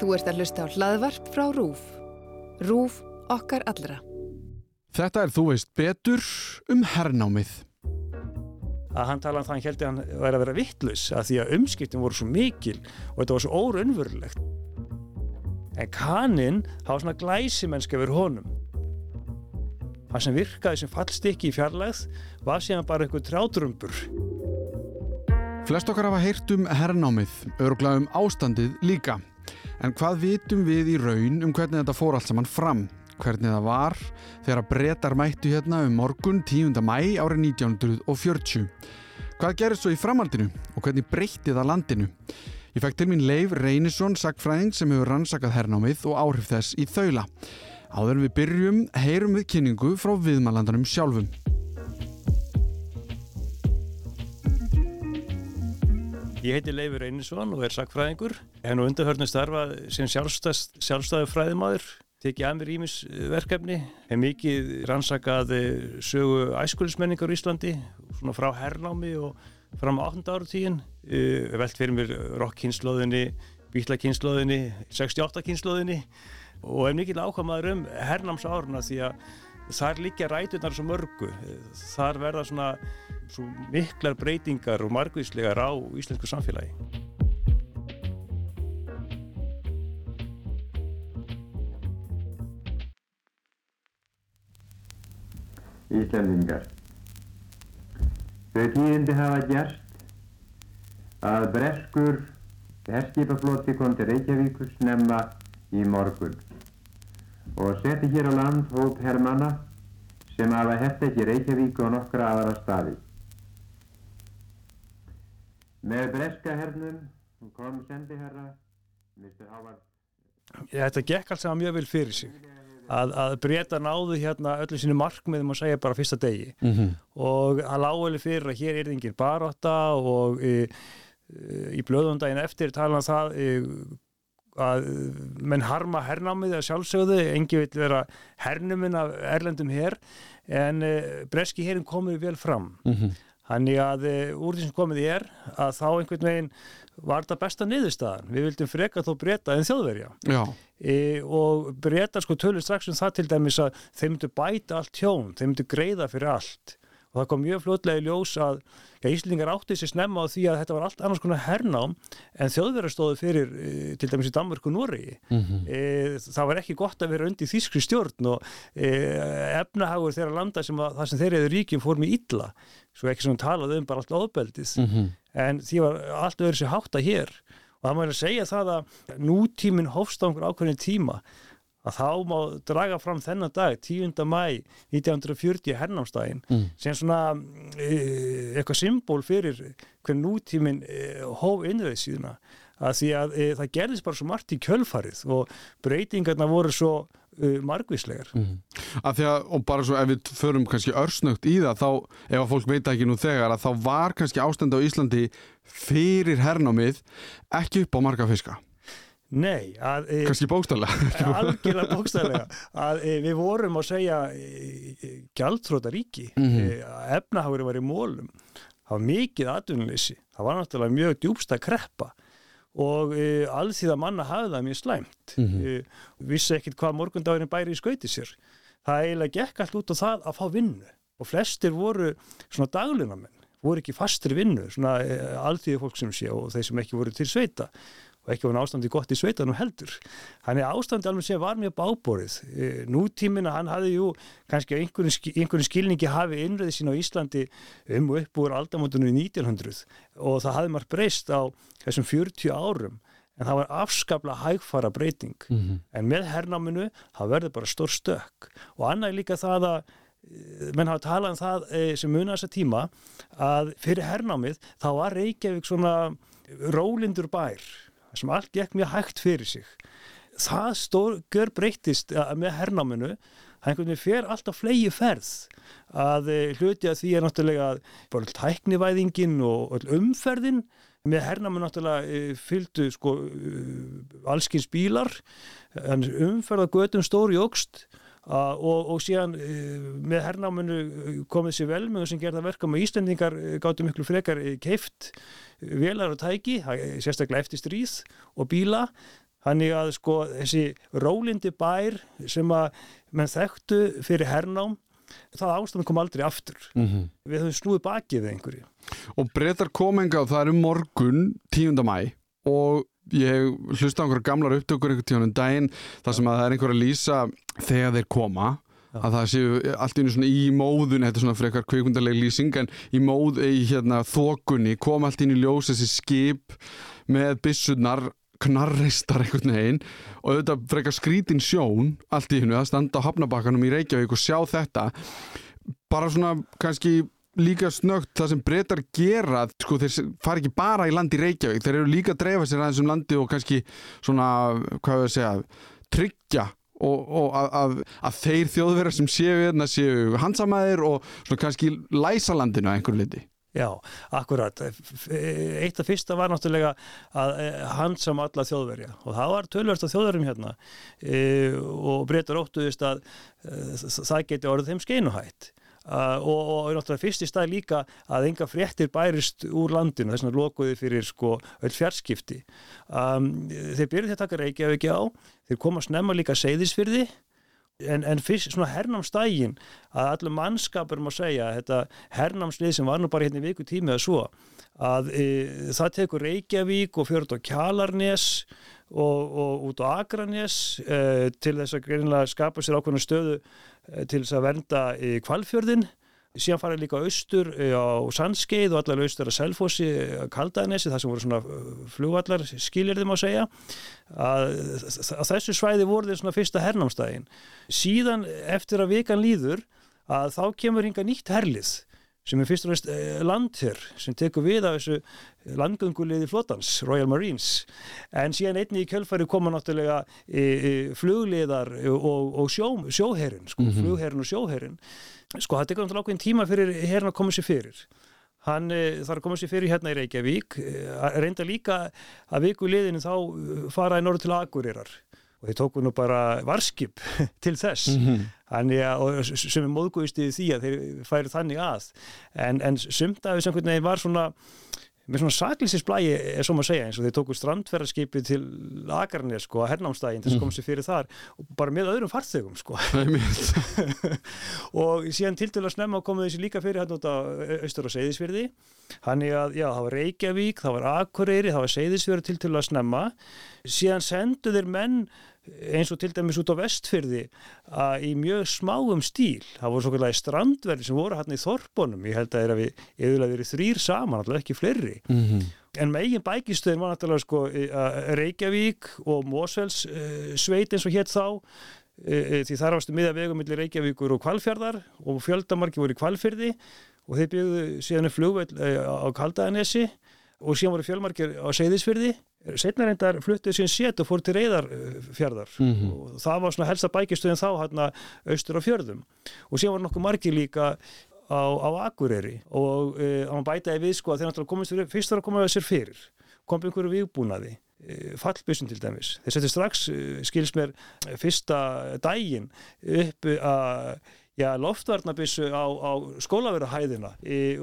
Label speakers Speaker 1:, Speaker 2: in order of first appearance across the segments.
Speaker 1: Þú ert að hlusta á hlaðvarp frá RÚF. RÚF okkar allra.
Speaker 2: Þetta er þú veist betur um hernámið.
Speaker 3: að hann talaði um það hann held að hann væri að vera vittlaus að því að umskiptin voru svo mikil og þetta var svo órunverulegt en kaninn hafa svona glæsimennska verið honum það sem virkaði sem fallstykki í fjarlægð var síðan bara einhver trjátrömbur
Speaker 2: Flest okkar hafa heyrt um hernámið, örglega um ástandið líka. En hvað vitum við í raun um hvernig þetta fór allt saman fram? Hvernig það var þegar breytar mættu hérna um morgun 10. mæ árið 1940? Hvað gerist svo í framhaldinu og hvernig breytti það landinu? Ég fekk til mín Leif Reynisson, sagfræðing sem hefur rannsakað hernámið og áhrif þess í þaula. Áður við byrjum, heyrum við kynningu frá viðmælandanum sjálfum.
Speaker 3: Ég heiti Leifur Einarsson og er sakfræðingur. Hef nú undarhörnum starfað sem sjálfstæðu fræðimaður, tekið að mér ímis verkefni. Hef mikið rannsakað sögu æskulismenningar í Íslandi, svona frá hernámi og fram á 8. áratígin. Hef velt fyrir mér rock-kynnslóðinni, bítla-kynnslóðinni, 68-kynnslóðinni og hef mikið ákvæmaður um hernámsáruna því að þar líka rætunar svo mörgu. Þar verða svona svo miklar breytingar og margvíslegar á íslensku samfélagi.
Speaker 4: Íslandingar. Þau tíðindi hafa gerst að breskur herskipafloti kom til Reykjavíkur snemma í morgun og setti hér á land hóp hermanna sem hafa hert ekki Reykjavík og nokkra aðra staði. Með breska hernum kom sendiherra Mr. Howard.
Speaker 3: Þetta gekk alls saman mjög vel fyrir sig. Að, að breyta náðu hérna öllu sínu markmiðum og segja bara fyrsta degi
Speaker 2: Mm -hmm.
Speaker 3: og að lágveli fyrir að hér er engin baróta og e, e, í blöðundaginn eftir tala um það e, að menn harma hernámið að sjálfsögðu, engi vil vera hernuminn af erlendum her en e, breski herin komið vel fram Þannig að e, úr því sem komið er að þá einhvern veginn var þetta besta niðurstaðan. Við vildum freka þó breyta en þjóðverja. E, og breyta sko tölur strax um það til dæmis að þeir myndu bæta allt hjón, þeir myndu greiða fyrir allt. Og það kom mjög fljótlega í ljós að ja, Íslingar átti sér snemma á því að þetta var allt annars konar hernám en þjóðverja stóðu fyrir e, til dæmis í Danmörku og Noregi. e, það var ekki gott að vera undir þýskri stjórn og e, efnahagur þeirra landa sem að, það sem þeir eða ríkjum fór með illa. Svo ekki sem talaði um bara allt ofbeldið. En því var allt öðru sér hátta hér. Og það maður að segja það að nútíminn hófst á einhver ákveðin tíma að þá má draga fram þennan dag 10. mæ 1940 hernámsdaginn sem svona e, eitthvað symból fyrir hver nútíminn e, hóf innveið síðuna að því að e, það gerðist bara svo margt í kjölfarið og breytingarna voru svo e, margvíslegar
Speaker 2: af því að, og bara svo ef við förum kannski örsnögt í það, þá, ef að fólk veit ekki nú þegar, að þá var kannski ástand á Íslandi fyrir hernámið ekki upp á marga fiska.
Speaker 3: Nei, að e,
Speaker 2: Kannski bókstallega.
Speaker 3: algjörlega bókstæðlega að e, við vorum að segja e, gjaldtróta ríki mm. -hmm. efnahagur var í mólum það var mikið atvinnuleysi það var náttúrulega mjög djúbsta kreppa og e, alþýða manna hafði það mjög slæmt mm
Speaker 2: Mhm.
Speaker 3: e, vissi ekkit hvað morgundagurinn bæri í skauti sér það eiginlega gekk allt út á það að fá vinnu og flestir voru svona daglunamenn voru ekki fastri vinnu svona e, alþýðu fólk sem sé og þeir sem ekki voru til sveita og ekki var ástandi gott í sveitanum heldur. Þannig að ástandi alveg sé var mjög báborið. E, Nútímina hann hafði jú kannski ski- einhverjum skilningi hafi innröði sín á Íslandi um og upp úr aldamótunum í 1900 og það hafði margt breyst á þessum 40 árum en það var afskaplega hægfara breyting. En með hernáminu það verður bara stór stökk og annað líka það að eh, menn hafa talað um það eh, sem muna þessa tíma að fyrir hernámið þá var Reykjavík svona rólindur bær sem allt gekk mjög hægt fyrir sig. Það stór, gjör breytist að- með hernáminu það einhvern veginn fer alltaf flegi ferð. Að eh, hluti að því er náttúrulega tæknivæðingin og umferðin með hernáminu náttúrulega eh, fylgdu sko eh, allskins bílar. En umferð að götum stóri jógst Uh, og, og síðan uh, með hernáminu komið sér vel með þessum gerða verkam og Íslendingar uh, gáttu miklu frekar keift velar og tæki, sérstaklega eftir stríð og bíla Þannig að sko þessi rólindi bær sem að menn þekktu fyrir hernám, það ástæðan kom aldrei aftur.
Speaker 2: Mm
Speaker 3: Við höfum snúið bakið einhverju.
Speaker 2: Og breytar komenga og það er um morgun 10. mæ og ég hlusta á einhverja gamlar upptökur einhvern tíðan um daginn þar sem að það er einhverja lýsa þegar þeir koma að það séu allt í einu svona í móðun þetta er svona frekar kvikundarleg lýsing en í móð í hérna þokunni kom allt í ljós þessi skip með byssunar knarreistar einhvern veginn og auðvitað frekar skrítin sjón allt í hennu að standa á hafnabakkanum í Reykjavík og sjá þetta. Bara svona kannski líka snögt það sem breytar gera sko þeir fara ekki bara í landi Reykjavík þeir eru líka að dreifa sér aðeins um landi og kannski svona, hvað við að segja tryggja og, og að, að, að þeir þjóðverðar sem séu hérna séu hansamæðir og svona kannski læsa landinu að einhverju liti
Speaker 3: Já, akkurat. Eitt af fyrsta var náttúrulega að hans sem alla þjóðverja og það var tölverst af þjóðverjum hérna e, og breytar óttuðist að e, það geti orðið þeim skeinuhætt. Uh, og, og náttúrulega fyrst í stað líka að enga fréttir bærist úr landinu þess að lokuði fyrir sko öll fjarskipti. Um, þeir byrjuði að taka Reykjavík á þeir koma snemma líka seyðisfyrði en, en fyrst svona hernámsdægin að allur mannskapur má segja þetta hernámslið sem var nú bara hérna í viku tími eða svo að e, það tekur Reykjavík og fjörður á Kjalarnes og, og út á Akranes e, til þess að skapa sér ákveðna stöðu til þess að vernda kvalfjörðin síðan farið líka austur á Sandskeið og allar austur að Selfossi Kaldanesi, það sem voru svona flugvallar skilir þeim að segja. Að, að þessu svæði voru þeir svona fyrsta hernámstægin síðan eftir að vikan líður að þá kemur hinga nýtt herlið sem er fyrst og veist landherr sem tekur við af þessu landgönguliði flotans, Royal Marines. En síðan einni í kjölfæri koma náttúrulega e, e, flugliðar og, og sjó, sjóherrin sko, mm -hmm. flugherrin og sjóherrin sko það tekur náttúrulega ákveðin tíma fyrir herrin að koma sér fyrir. Hann e, þarf að koma sér fyrir hérna í Reykjavík reynda líka að viku liðinu þá fara í norður til Akureyrar og þeir tóku nú bara varskip til þess. Mm -hmm. sem er móðgóðist í því að þeir færi þannig að. En, en sumt af þess að var svona með svona saklisisblægi er svo maður að segja eins og þeir tóku strandferðarskipi til Akarnes sko að hernámsdægin þess að koma sér fyrir þar. Og bara með öðrum farþögum sko. Og síðan til að snemma komu þessi líka fyrir hérna út á austur og seyðisfyrði hann er að já það var Reykjavík, það var Akureyri, það var seyðisfyrði til að snemma. Síðan sendu þeir menn eins og til dæmis út á vestfyrði að í mjög smáum stíl það voru svokalagi strandverði sem voru hann í Þorpunum, ég held að það er að við eðulega verið þrýr saman, alltaf ekki fleiri mm -hmm. en megin bækistöðin var náttúrulega sko Reykjavík og Mosfells uh, sveit eins og hétt þá uh, því þar ástu miða vegum millir Reykjavíkur og Kvalfjörðar og fjöldamarki voru í Kvalfjörði og þeir byggðu síðan flugveld á Kaldaðanesi og síðan voru fjölmarkir á Seyðisfyrði setna reyndar fluttuð síðan set og fór til reyðarfjörðar mm -hmm. og það var svona helsta bækistöðin þá hérna austur á fjörðum. Og síðan var nokkuð margir líka á, á Akureyri. Og e, hann bætaði við sko að þeir náttúrulega komist fyrir, fyrst var að koma sér fyrir. Kom einhverju viðbúnaði e, fallbyssun til dæmis. Þeir setti strax, skils mér fyrsta dægin upp að já, loftvarnabissu á, á skólaverðahæðina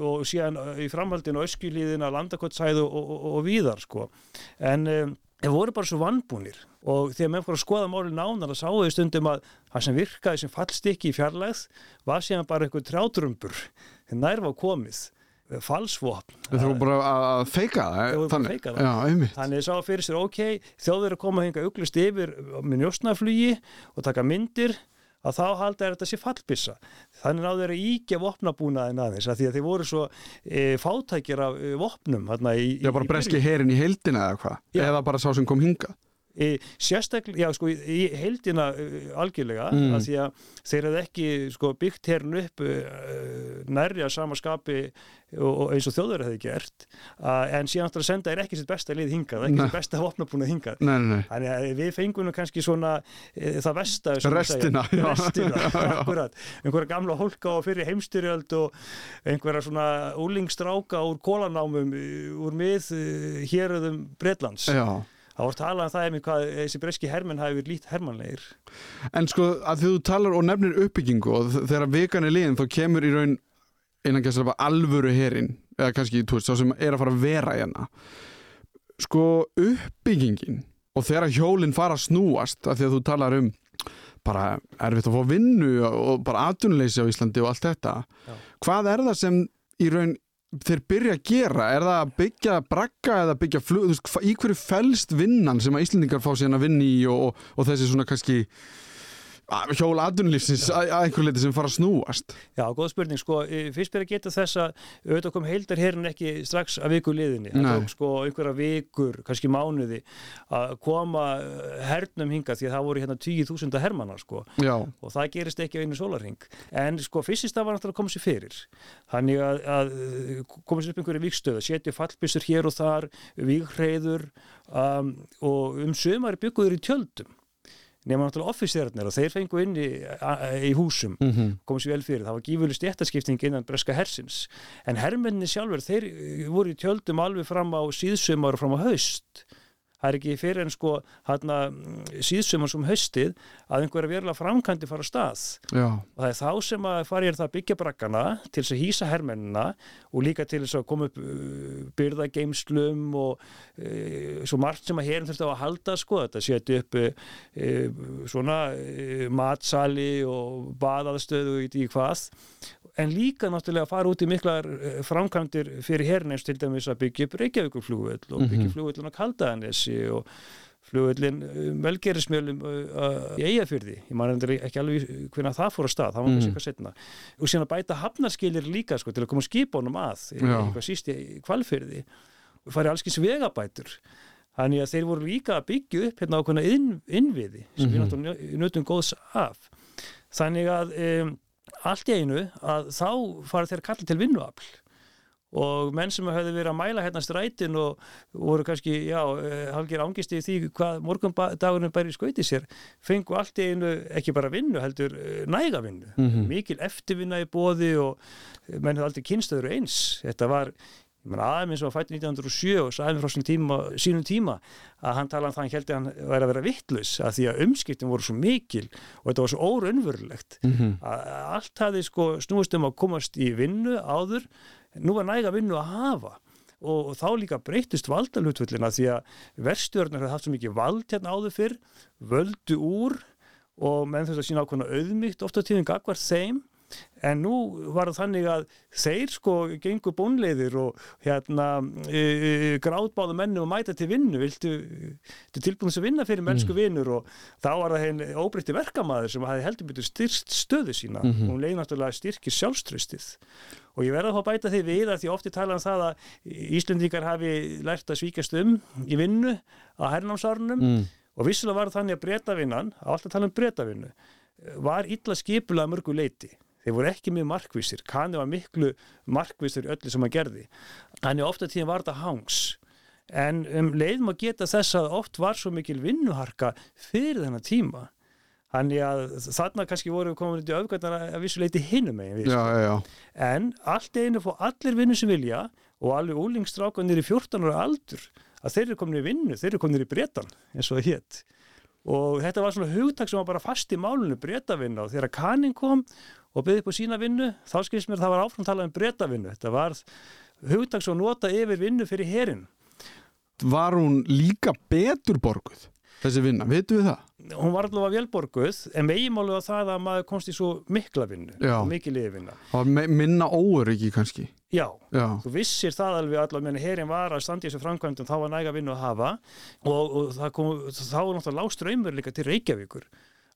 Speaker 3: og síðan í framhaldinu öskjulíðina, landakottshæðu og, og, og, víðar sko. En um, þeir voru bara svo vannbúnir og þegar með að skoða máli nánar að sáu þau stundum að það sem virkaði sem fallstykki í fjarlægð var síðan bara einhver trjátrömbur nærfa komið falsvopn.
Speaker 2: Þeir voru bara að feika það?
Speaker 3: Þeir voru bara að feika það.
Speaker 2: Já, einmitt.
Speaker 3: Þannig að það sá fyrir sér, ok, þjóður að koma að hinga auglust yfir með njósnaflugi og taka myndir að þá halda er þetta sé fallbissa þannig náðu þeir að íkja vopnabúnaðin aðeins að því að þeir voru svo e, fátækjir af e, vopnum í,
Speaker 2: Já, bara breski herin í heildina eða hvað? Eða bara sá sem kom hinga
Speaker 3: sérstaklega, já sko í heildina uh, algjörlega mm. að því að þeir hefði ekki sko byggt hérna upp uh, nærri að sama skapi og, eins og þjóður hefði gert en síðan aftur að senda er ekki sitt besta lið hingað, ekki sitt besta opnabúna hingað.
Speaker 2: Nei, nei.
Speaker 3: þannig að við fengum svona svona það vesta
Speaker 2: restina,
Speaker 3: restina akkurat, einhverja gamla hólka og fyrir heimstyrjöld og einhverja svona úlingstráka úr kólanámum úr mið héröðum Breitlands
Speaker 2: já
Speaker 3: Það voru talað um það ef hvað þessi breski hermenn hafi verið lít hermannleir.
Speaker 2: En sko að þú talar og nefnir uppbyggingu og þegar vikan er liðin þá kemur í raun innan kannski alvöru herin eða kannski þú veist þá sem er að fara að vera hérna. Sko uppbyggingin og þegar hjólinn fara að snúast af því að þú talar um bara erfitt að fá vinnu og bara atvinnuleysi á Íslandi og allt þetta
Speaker 3: Já.
Speaker 2: hvað er það sem í raun þeir byrja að gera, er það að byggja bragga eða byggja flug, veist, í hverju felst vinnan sem að Íslendingar fá síðan að vinna í og, og, og þessi svona kannski að- hjól atvinnulífsins að, að einhverju leiti sem fara að snúast.
Speaker 3: Já, góð spurning, sko, eh, fyrst byrja að geta þess að auðvitað kom heildar herin ekki strax að viku liðinni, það tók sko einhverja vikur, kannski mánuði að koma eh, hernum hinga því að það voru hérna 10.000 hermanna sko.
Speaker 2: Já,
Speaker 3: og það gerist ekki á einu sólarring en sko fyrstist það var náttúrulega að koma sér fyrir. Þannig að, að koma sér upp einhverju vikstöðu, setja fallbissur hér og þar, víghreiður um, og um sömari bygguður í tjöldum nema náttúrulega offisérarnir og þeir fengu inn í, í húsum
Speaker 2: mm
Speaker 3: komið sér vel fyrir, það var gífurlega stjættaskipting innan breska hersins, en hermenni sjálfur þeir voru í tjöldum alveg fram á síðsumar og fram á haust það er ekki fyrir en sko hérna síðsumar sem haustið að einhverja verulega framkvæmdi fara á stað.
Speaker 2: Já,
Speaker 3: og það er þá sem að fara ég það að byggja braggana til þess að hýsa hermennina og líka til þess að koma upp uh, byrðageimslum og uh, svo margt sem að herin þurfti á að halda sko, þetta setja upp uh, svona uh, matsali og baðaðstöðu í því hvað en líka náttúrulega fara út í miklar uh, framkvæmdir fyrir herin eins til dæmis að byggja upp Reykjavíkurflugvöll og byggja
Speaker 2: Mhm.
Speaker 3: mm flugvöllun á Kaldaðanesi og flugvöllin melgerismjölum uh, í Eyjafyrði, ég man ekki alveg hvernig það fór að stað, það var
Speaker 2: Mm.
Speaker 3: kannski eitthvað setna og síðan að bæta hafnarskilir líka sko, til að koma skipunum að eitthvað síst í kvalfyrði og farið allskins vegabætur þannig að þeir voru líka að byggja upp hérna ákveðna inn, innviði sem
Speaker 2: Mhm.
Speaker 3: við náttúrulega nötum góðs af þannig að um, allt í einu að þá farið þeir kalla til vinnuafl. Og menn sem hefði verið að mæla hérna strætin og voru kannski, já, halgir ángist í því hvað morgundagurinn bæri skauti sér, fengu allt í einu ekki bara vinnu, heldur eh, næga vinnu.
Speaker 2: Mhm.
Speaker 3: mikil eftirvinna í bóði og menn hefði aldrei kynstöður eins. Þetta var, aðeins var fætt 1907 og mér frá tíma, sínum tíma að hann talaði um það hann held að hann væri að vera vittlus að því að umskiptin voru svo mikil og þetta var svo óraunverulegt.
Speaker 2: Mm
Speaker 3: að allt hafði sko snúist um að komast í vinnu áður. Nú var næga vinnu að hafa og, og þá líka breytist valdalhutfullina því að verstjörnur hefði haft svo mikið vald hérna áður fyrr völdu úr og menn þess að sína ákveðna auðmygt ofta tíðin gagvar þeim en nú var það þannig að þeir sko gengur bónleiðir og hérna e, e, gráðbáðu mennu og mæta til vinnu. Viltu, viltu tilbúin að vinna fyrir mennsku vinnur og þá var það henn óbreytti verkamaður sem hefði heldur betur styrst stöðu sína.
Speaker 2: Mhm.
Speaker 3: hún leið náttúrulega styrkir sjálfströstið og ég verða þá að bæta því við að því ofti tala um það að Íslendingar hafi lært að svíkast um í vinnu á hernámsárunum.
Speaker 2: Mm.
Speaker 3: og vissulega var þannig að breytavinnan, alltaf tala um breytavinnu, Þeir voru ekki mjög markvísir, kanni var miklu markvísir öllu sem að gerði. Þannig ofta tíðan var þetta hangs. En um leið má geta þess að oft var svo mikil vinnuharka fyrir þennan tíma. Þannig að þarna kannski voru við komin í öfgætnar að vissu leiti hinum megin
Speaker 2: já.
Speaker 3: En allt einu fór allir vinnu sem vilja og alveg úlingstrákanir í 14 ára aldur að þeir eru komin í vinnu, þeir eru komin í bretan eins og það hétt. Og þetta var svona hugtak sem var bara fast í málunum bretavinna og þegar kanning kom og byggði upp á sína vinnu, þá skilst mér að það var áfram talað um bretavinnu. Þetta var hugtak sem nota yfir vinnu fyrir herin.
Speaker 2: Var hún líka betur borguð, þessi vinna, veitum við það?
Speaker 3: Hún var allavega velborguð, en meginmálu var það að maður komst í svo mikla vinnu
Speaker 2: Já.
Speaker 3: og mikil yfirvinna.
Speaker 2: Minna óöryggi kannski.
Speaker 3: Já,
Speaker 2: Já,
Speaker 3: þú vissir það alveg allavega meðan herin var að standa í þessu framkvæmdum þá var næga vinnu að hafa. Og, og kom, þá var náttúrulega lág ströymur líka til Reykjavíkur.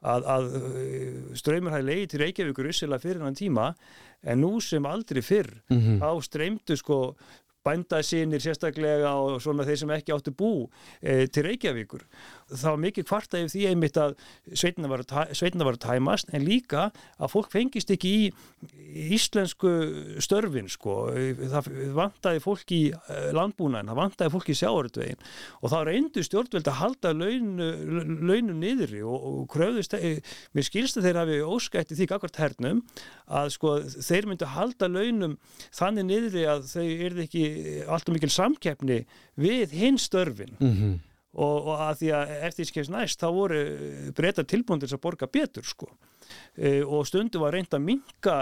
Speaker 3: Að, að uh, ströymur hæði leiði til Reykjavíkur ussilega fyrir hann tíma en nú sem aldrei fyrr
Speaker 2: mm
Speaker 3: þá streymdu sko bændasinir sérstaklega og svona þeir sem ekki áttu bú e, til Reykjavíkur. Það var mikið kvarta yfir því einmitt að sveitina var, var tæmast en líka að fólk fengist ekki í íslensku störfin sko. Það vantaði fólk í eh, landbúnaðin, það vantaði fólk í sjáartvegin og þá reyndu stjórnveld að halda launu, launum niðri og, og kröfðust, eh, mér skilst að þeir hafi óskætti því gagvart hernum að sko þeir myndu halda launum þannig niðri að þau erði ekki alltaf mikil samkeppni við hinn störfin
Speaker 2: -hmm.
Speaker 3: Og, og að því að eftir skemst næst þá voru breyta tilbúin til þess að borga betur sko. E, og stundu var reynd að minka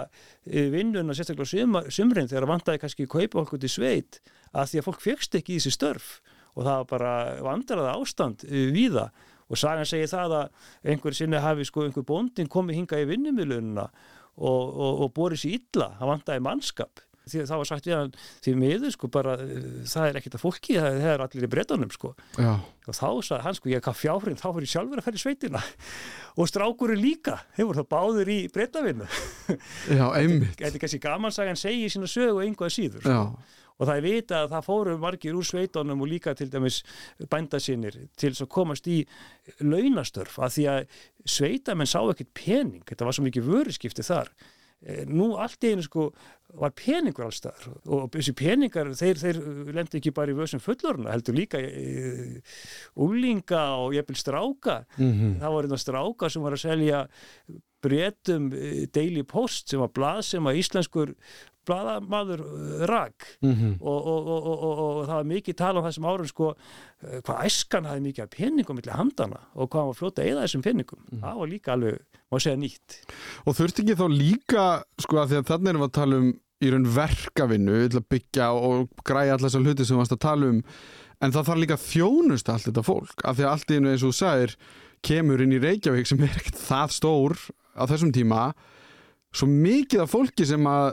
Speaker 3: e, vinnuna sérstaklega sumrin þegar vantaði kannski kaupa okkur til sveit að því að fólk fegst ekki í þessi störf. Og það var bara vandraða ástand uh, víða. Og sagan segir það að einhver sinni hafi sko einhver bóndin komið hinga í vinnumilununa og, og, og borið sér illa, það vandaði mannskap því það var sagt við hann því miður sko bara uh, það er ekkert að fólki, það, það er allir í breytanum sko.
Speaker 2: Já,
Speaker 3: og þá sagði hann sko ég hvað fjárinn, þá fyrir sjálfur að ferja í sveitina. Og strákurinn líka, hefur þá báður í breytavinnu
Speaker 2: já, einmitt.
Speaker 3: þetta er kannski gaman sagan segi sína sögu einhvað síður sko. Og það er vita að það fóru margir úr sveitunum og líka til dæmis bændasinnir til að komast í launastörf að því að sveitamenn sá ekkert pening, þetta var svo mikið vöruskipti þar. Eh, nú allt í einu sko var peningur allstaðar og þessi peningar þeir, þeir lendi ekki bara í vössum fullorna heldur líka úlinga og jafnvel stráka.
Speaker 2: Mhm,
Speaker 3: það var einhver stráka sem var að selja bretum e, Daily Post sem var blað sem að íslenskur blaðamaður e, rak.
Speaker 2: Mhm.
Speaker 3: Og, og, og, og, og, og það var mikið tala um þessum árum sko eh, hvað æskan hafði mikið af peningum millir handana og hvað var fljóta að eða þessum peningum. Það var líka alveg, má segja nýtt.
Speaker 2: Og þurfti ekki þá líka, sko, að því að þannig erum við að tala um í raun verkavinnu, til að byggja og græja allar þessar hluti sem við varst að tala um, en það þarf líka að þjónusta allt þetta fólk, af því að allt í einu eins og þú sagðir, kemur inn í Reykjavík sem er ekkert það stór á þessum tíma, svo mikið af fólki sem að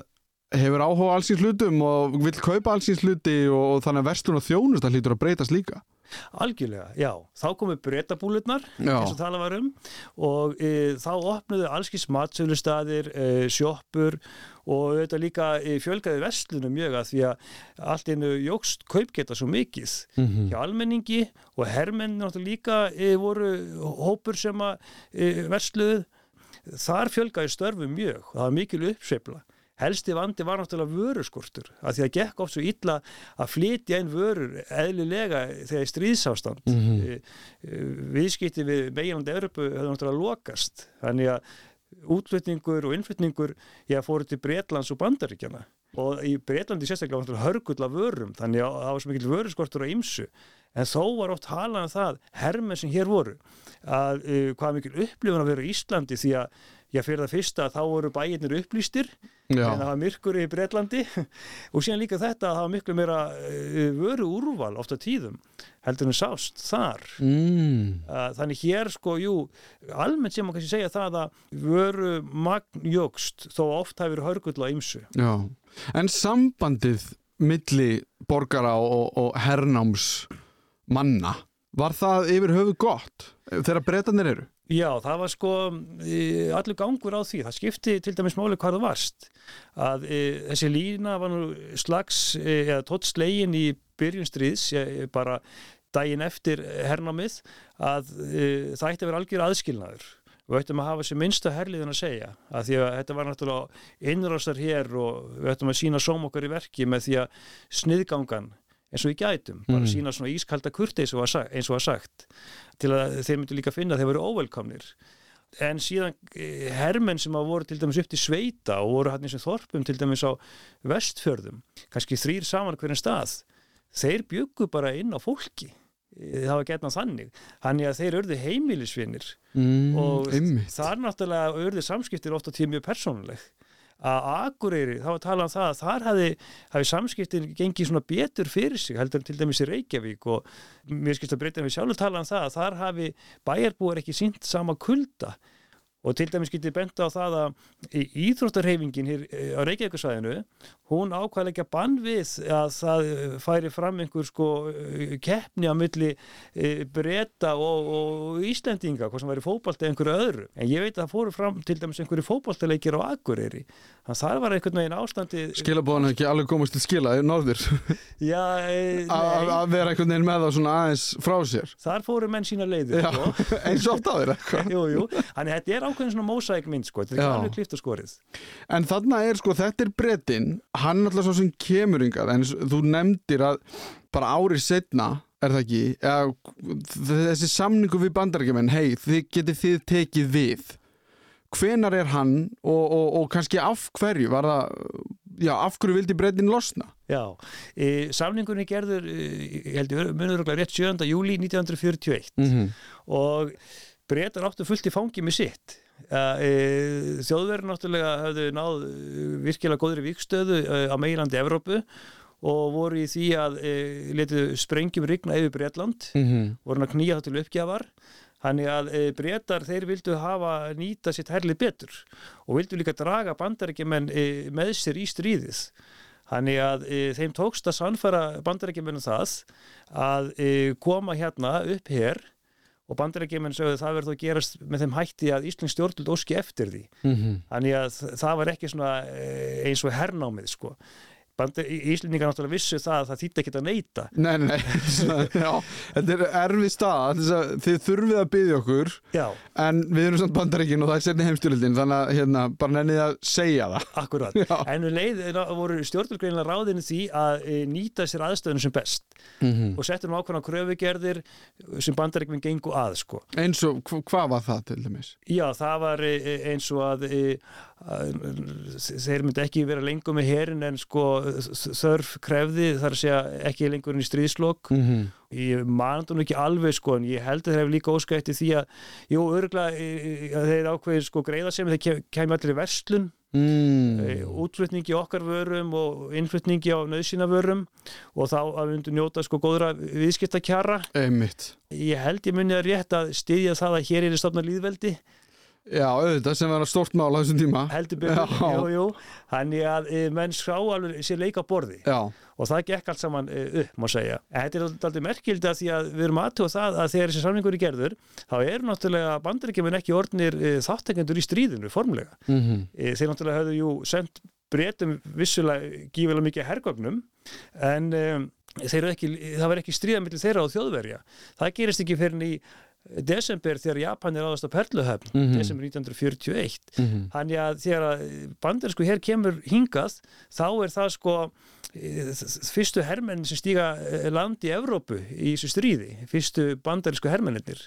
Speaker 2: hefur áhuga allsins hlutum og vill kaupa allsins hluti og, og þannig að verslun og þjónusta hlýtur að breytast líka.
Speaker 3: Algjörlega, já. Þá komu breytabúlutnar,
Speaker 2: Já.
Speaker 3: eins og tala var um, og e, þá opnuðu allskis matsölustaðir, e, sjoppur og þetta líka e, fjölgaði vestlunum mjög að því að allt einu jógst kaupgeta svo mikið
Speaker 2: Mhm.
Speaker 3: hjá almenningi og hermenn náttúrulega líka e, voru hópur sem að e, versluðu. Þar fjölgaði störfum mjög og það var mikil uppsveifla. Helsti vandi var náttúrulega vöruskortur að því að gekk oft svo illa að flytja inn vörur eðlilega þegar í stríðsástand. Mm
Speaker 2: Mhm.
Speaker 3: viðskipti við meginlandi Evropu hefði náttúrulega lokast. Þannig að útflutningur og innflutningur ég fóru til Bretlands og Bandaríkjana og í Bretlandi sérstaklega var náttúrulega hörgull af vörum þannig að það var svo mikil vöruskortur á ymsu en þó var oft halað um það hermenn sem hér voru að uh, hvað mikil upplifun að vera í Íslandi því að ég fyrir það fyrsta þá voru bæirnir upplýstir
Speaker 2: Já,
Speaker 3: en það var myrkur í Bretlandi og síðan líka þetta að það var miklu meira uh, vöru úrval ofta tíðum heldur en sást þar
Speaker 2: mm.
Speaker 3: Uh, þannig hér sko, jú, almennt sem maður kannski segja það að vöru magnjókst þó oft hafi verið hörgull á ymsu.
Speaker 2: Já, en sambandið milli borgara og, og hernáms manna, var það yfir höfu gott þegar breytanir eru?
Speaker 3: Já, það var sko e, allur gangur á því. Það skipti til dæmis máli hvað það varst. Að e, þessi lína var nú slags e, eða tótt slegin í byrjun stríðs, e, bara daginn eftir hernámið, að e, það ætti að vera algjör aðskilnaður. Við ættum að hafa sem minnsta herliðin að segja. Að því að þetta var náttúrulega innrástar hér og við ættum að sína sóm okkar í verki með því að sniðgangan eins og við gætum, bara
Speaker 2: Mm.
Speaker 3: sína svona ískalda kurti eins og var sagt, til að þeir myndu líka finna að þeir voru óvelkomnir en síðan eh, hermenn sem að voru til dæmis upp til sveita og voru hann eins og þorpum til dæmis á vestfjörðum kannski þrýr saman hverjum stað þeir byggu bara inn á fólki Eh, það var getnað þannig þannig að þeir urðu heimilisvinir
Speaker 2: Mm,
Speaker 3: og
Speaker 2: einmitt.
Speaker 3: þar náttúrulega urðu samskiptir ofta tíð mjög persónuleg að Akureyri, þá var talað um það að þar hafi, hafi samskiptin gengið svona betur fyrir sig heldur til dæmis í Reykjavík og mér skilst að breyta við sjálfur talað um það að þar hafi bæjarbúar ekki sínt sama kulda og til dæmis getið bent á það að íþróttarhefingin hér eh, á Reykjavíkusvæðinu hún ákvæðlega bann við að það eh, færi fram einhver sko eh, keppni á milli breyta og, og Íslendinga, hvað sem væri fótbolti eða einhverju öðru. En ég veit að það fóru fram til dæmis einhverju fótboltileikir á Akureyri. Þannig að það var einhvern veginn ástandi
Speaker 2: Skilabóðan ekki alveg komast til skila í norður.
Speaker 3: Já,
Speaker 2: að að vera einhvern veginn með það svona aðeins frá sér.
Speaker 3: Þar fóru menn sína leiðir
Speaker 2: Já,
Speaker 3: ákveðin svona mósæk mynd sko, þetta er alveg klift og skorið
Speaker 2: En þarna er sko, þetta er brettin hann alltaf svo sem kemur yngað en þú nefndir að bara árið setna er það ekki eða, þessi samningu við bandarækjumenn hei, þið getið þið tekið við hvenar er hann og, og, og kannski af hverju var það, já, af hverju vildi brettin losna?
Speaker 3: Já, e, samningunni gerður e, ég heldur munur okkur rétt 7. júli 1941
Speaker 2: Mm -hmm.
Speaker 3: og breytar áttu fullt í fangi með sitt e, þjóðverðin náttúrulega hafðu náð e, virkilega góðri vikstöðu e, á meilandi Evrópu og voru í því að letu sprengjum rigna yfir Breitland
Speaker 2: Mhm.
Speaker 3: voru hann að knýja það til uppgjafar Þannig að breytar þeir vildu hafa nýta sitt herlið betur og vildu líka draga bandarækjumenn með sér í stríðið. Þannig að þeim tókst að sannfæra bandarækjumennum það að koma hérna upp hér og bandarækjumenn sögðu að það verður að gerast með þeim hætti að Íslands stjórnult óski eftir því.
Speaker 2: Mhm.
Speaker 3: Þannig að það var ekki svona e, eins og hernámið sko. Íslendingar náttúrulega vissu það að það þýtti ekki að neyta.
Speaker 2: Nei, nei, já, þetta er erfið staða, þess að þið þurfið að byggja okkur
Speaker 3: Já,
Speaker 2: en við erum samt bandaríkin og það er sérni heimstjórildin þannig að hérna, bara nennið að segja það.
Speaker 3: akkurat.
Speaker 2: Já.
Speaker 3: En um leið eh, voru stjórnulgreinlega ráðinu því að e, nýta sér aðstöðunum sem best
Speaker 2: Mm
Speaker 3: og settur um ákveðna kröfugerðir sem bandarækjum gengu að sko.
Speaker 2: Eins og, hva- hvað var það til dæmis?
Speaker 3: Já, það var e, e, eins og að þeir myndi ekki vera lengur með herin en sko þörf krefði þar að segja ekki lengur inn í stríðslokk
Speaker 2: Mm -hmm.
Speaker 3: ég manandi hún ekki alveg sko en ég held að þeir hefur líka óskætt í því að jú, örgulega þeir ákveðir sko greiða sem þeir kem- kemur allir í verslun
Speaker 2: mm.
Speaker 3: mm. útflutningi okkar vörum og innflutningi á nöðsina vörum og þá að við myndum njóta sko góðra viðskiptakjara
Speaker 2: Einmitt.
Speaker 3: ég held ég munið að rétt að styðja það að hér er stofna líðveldi
Speaker 2: Já, auðvitað sem að stort mál á þessum tíma.
Speaker 3: heldur
Speaker 2: Já.
Speaker 3: jú, jú. Þannig að e, menn skrá alveg sér leika á borði.
Speaker 2: Já,
Speaker 3: og það gekk allt saman e, upp, má segja. En þetta er aldrei merkild að því að við erum aðtúa það að þegar þessi samningur er gerður þá eru náttúrulega bandaríkjumenn ekki orðnir e, þáttekendur í stríðinu, formlega.
Speaker 2: Mm -hmm.
Speaker 3: þeir náttúrulega höfðu jú sendt breytum vissulega gífilega mikið hergögnum en um, þeir eru ekki, það var ekki stríða millir þeirra og þjóðverja. Það gerist ekki fyrir í desember þegar Japan er áðast á Perluhöfn
Speaker 2: Mhm.
Speaker 3: desember 1941
Speaker 2: Mhm.
Speaker 3: Þannig að þegar bandarísku hér kemur hingað, þá er það sko eh, fyrstu hermenn sem stíga eh, land í Evrópu í þessu stríði, fyrstu bandarísku hermennir.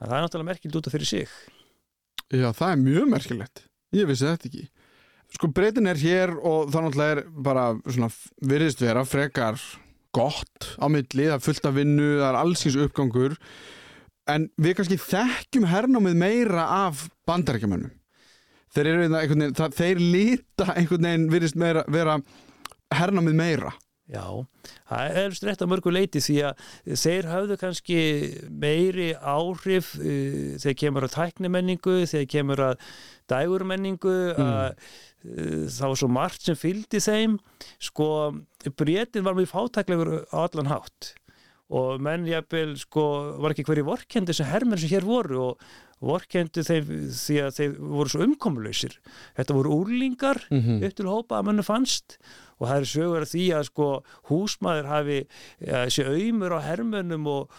Speaker 3: Það er náttúrulega merkild út af fyrir sig.
Speaker 2: Já, það er mjög merkilegt. Ég vissi þetta ekki. Sko, breytin er hér og það náttúrulega er bara svona virðist vera frekar gott á milli, það er fullt af vinnu, það er allsins uppgangur en við kannski þekkjum hernámið meira af bandarækjamönnum. Þeir eru einhvern veginn, það, þeir líta einhvern veginn virðist meira, vera hernámið meira.
Speaker 3: Já, það er strætt að mörgu leiti því að þeir hafðu kannski meiri áhrif uh, þegar kemur að tæknimenningu, þegar kemur að dægurmenningu, að uh, það var svo margt sem fylgdi þeim. Sko, breytin var mjög fátæklegur á allan hátt og menn jafnvel sko var ekki hverju vorkendi sem hermenn sem hér voru og vorkendi þeim því að þeir voru svo umkomulausir. Þetta voru úrlingar
Speaker 2: Mm
Speaker 3: upp til hópa að mannu fannst og það er sögur af því að sko húsmaður hafi ja, þessi auðmur á hermönnum og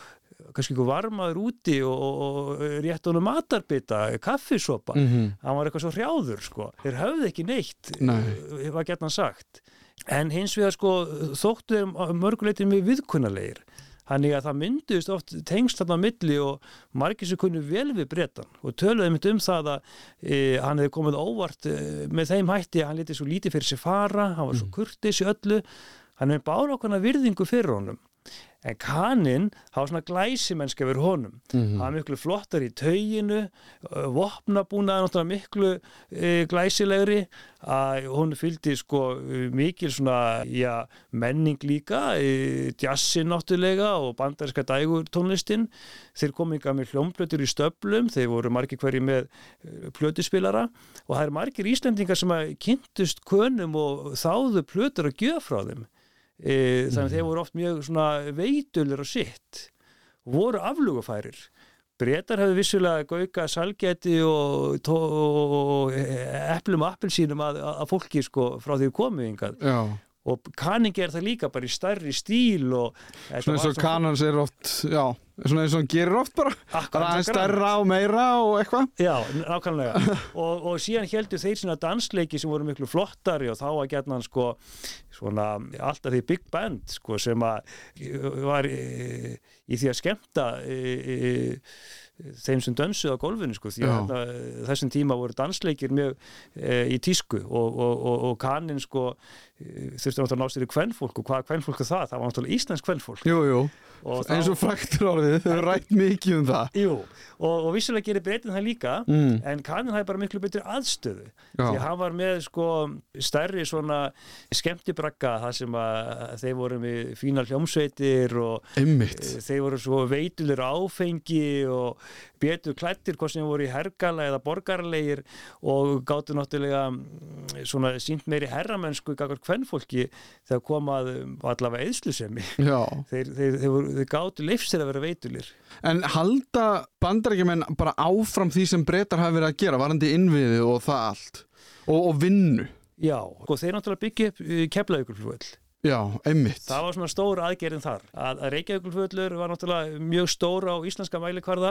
Speaker 3: kannski einhver varmaður úti og, og, og rétt honum matarbita, kaffisopa
Speaker 2: -hmm.
Speaker 3: hann var eitthvað svo hrjáður sko þeir höfðu ekki neitt,
Speaker 2: Nei.
Speaker 3: Nei. var gett hann sagt en hins vegar sko þóttu þeir mörguleitir mjög viðkunnalegir Þannig að það mynduðist oft tengst þarna á milli og margir sem kunnu vel við brettan og töluði mitt um það að e, hann hefði komið óvart e, með þeim hætti að hann liti svo lítið fyrir sig fara, hann var svo kurtis í öllu, hann hefði bára okkar virðingu fyrir honum. En kaninn hafa svona glæsimennska verið honum.
Speaker 2: Mhm.
Speaker 3: Það var miklu flottar í tauginu, vopnabúnaði náttúrulega miklu e, glæsilegri að hún fylgdi sko mikil svona, já, menning líka, e, jazzin náttúrulega og bandarinska dægur tónlistin. Þeir ykkar með hljómblötur í stöflum, þeir voru margir hverju með e, plötuspilara og það eru margir Íslendingar sem að kynntust könum og þáðu plötur að gjöf frá þeim. E, þannig að þeir voru oft mjög veitulir og sitt voru aflugafærir breytar hefðu vissulega gauka salgeti og, og eplum og appelsínum að, að fólki sko frá því yngað
Speaker 2: Já,
Speaker 3: og kaningi er það líka bara í stærri stíl
Speaker 2: svona eins og kanans er oft, já, svona eins og hann gerir oft bara. Það er
Speaker 3: eins og grann.
Speaker 2: stærra og meira og eitthvað.
Speaker 3: Já, nákvæmlega og, og síðan heldur þeir svona dansleiki sem voru miklu flottari og þá að gætna hann sko svona alltaf því big band sko sem að var í, í því að skemmta í, í, þeim sem dönsuð á gólfinu sko því að þarna, þessum tíma voru dansleikir mjög e, í tísku og, og, og, og kaninn sko e, þurfti náttúrulega að ná sér í kvennfólk og hvað kvennfólk er það? Það var náttúrulega íslensk kvennfólk
Speaker 2: Jú, jú.
Speaker 3: og þá-
Speaker 2: eins og fræktur orðið, þau hefur rætt mikið um það.
Speaker 3: Jú, og, og vissulega gerir breytin það líka
Speaker 2: mm.
Speaker 3: en Kanin hafði bara miklu betri aðstöðu.
Speaker 2: Já.
Speaker 3: því hann var með sko stærri svona skemmtibrakka þar sem að þeir voru með fínar hljómsveitir og
Speaker 2: Einmitt.
Speaker 3: eh, þeir voru svo veitulir áfengi og betur klættir hvort sem voru í hergala eða borgarlegir og gáttu náttúrulega mm, svona sínt meiri herramönsku gagvar kvennfólki þegar komað allavega eðslusemi þeir, þeir, þeir, voru, þeir gáttu leifsir að vera veitulir.
Speaker 2: En halda bandarækjumenn bara áfram því sem breytar hafi verið að gera, varandi innviði og það allt? Og, og vinnu?
Speaker 3: Já, og þeir náttúrulega byggja upp keflaugulflugvöll
Speaker 2: Já, einmitt.
Speaker 3: Það var svona stór aðgerðin þar. Að, að Reykjavíkulföllur var náttúrulega mjög stór á íslenska mælikvarða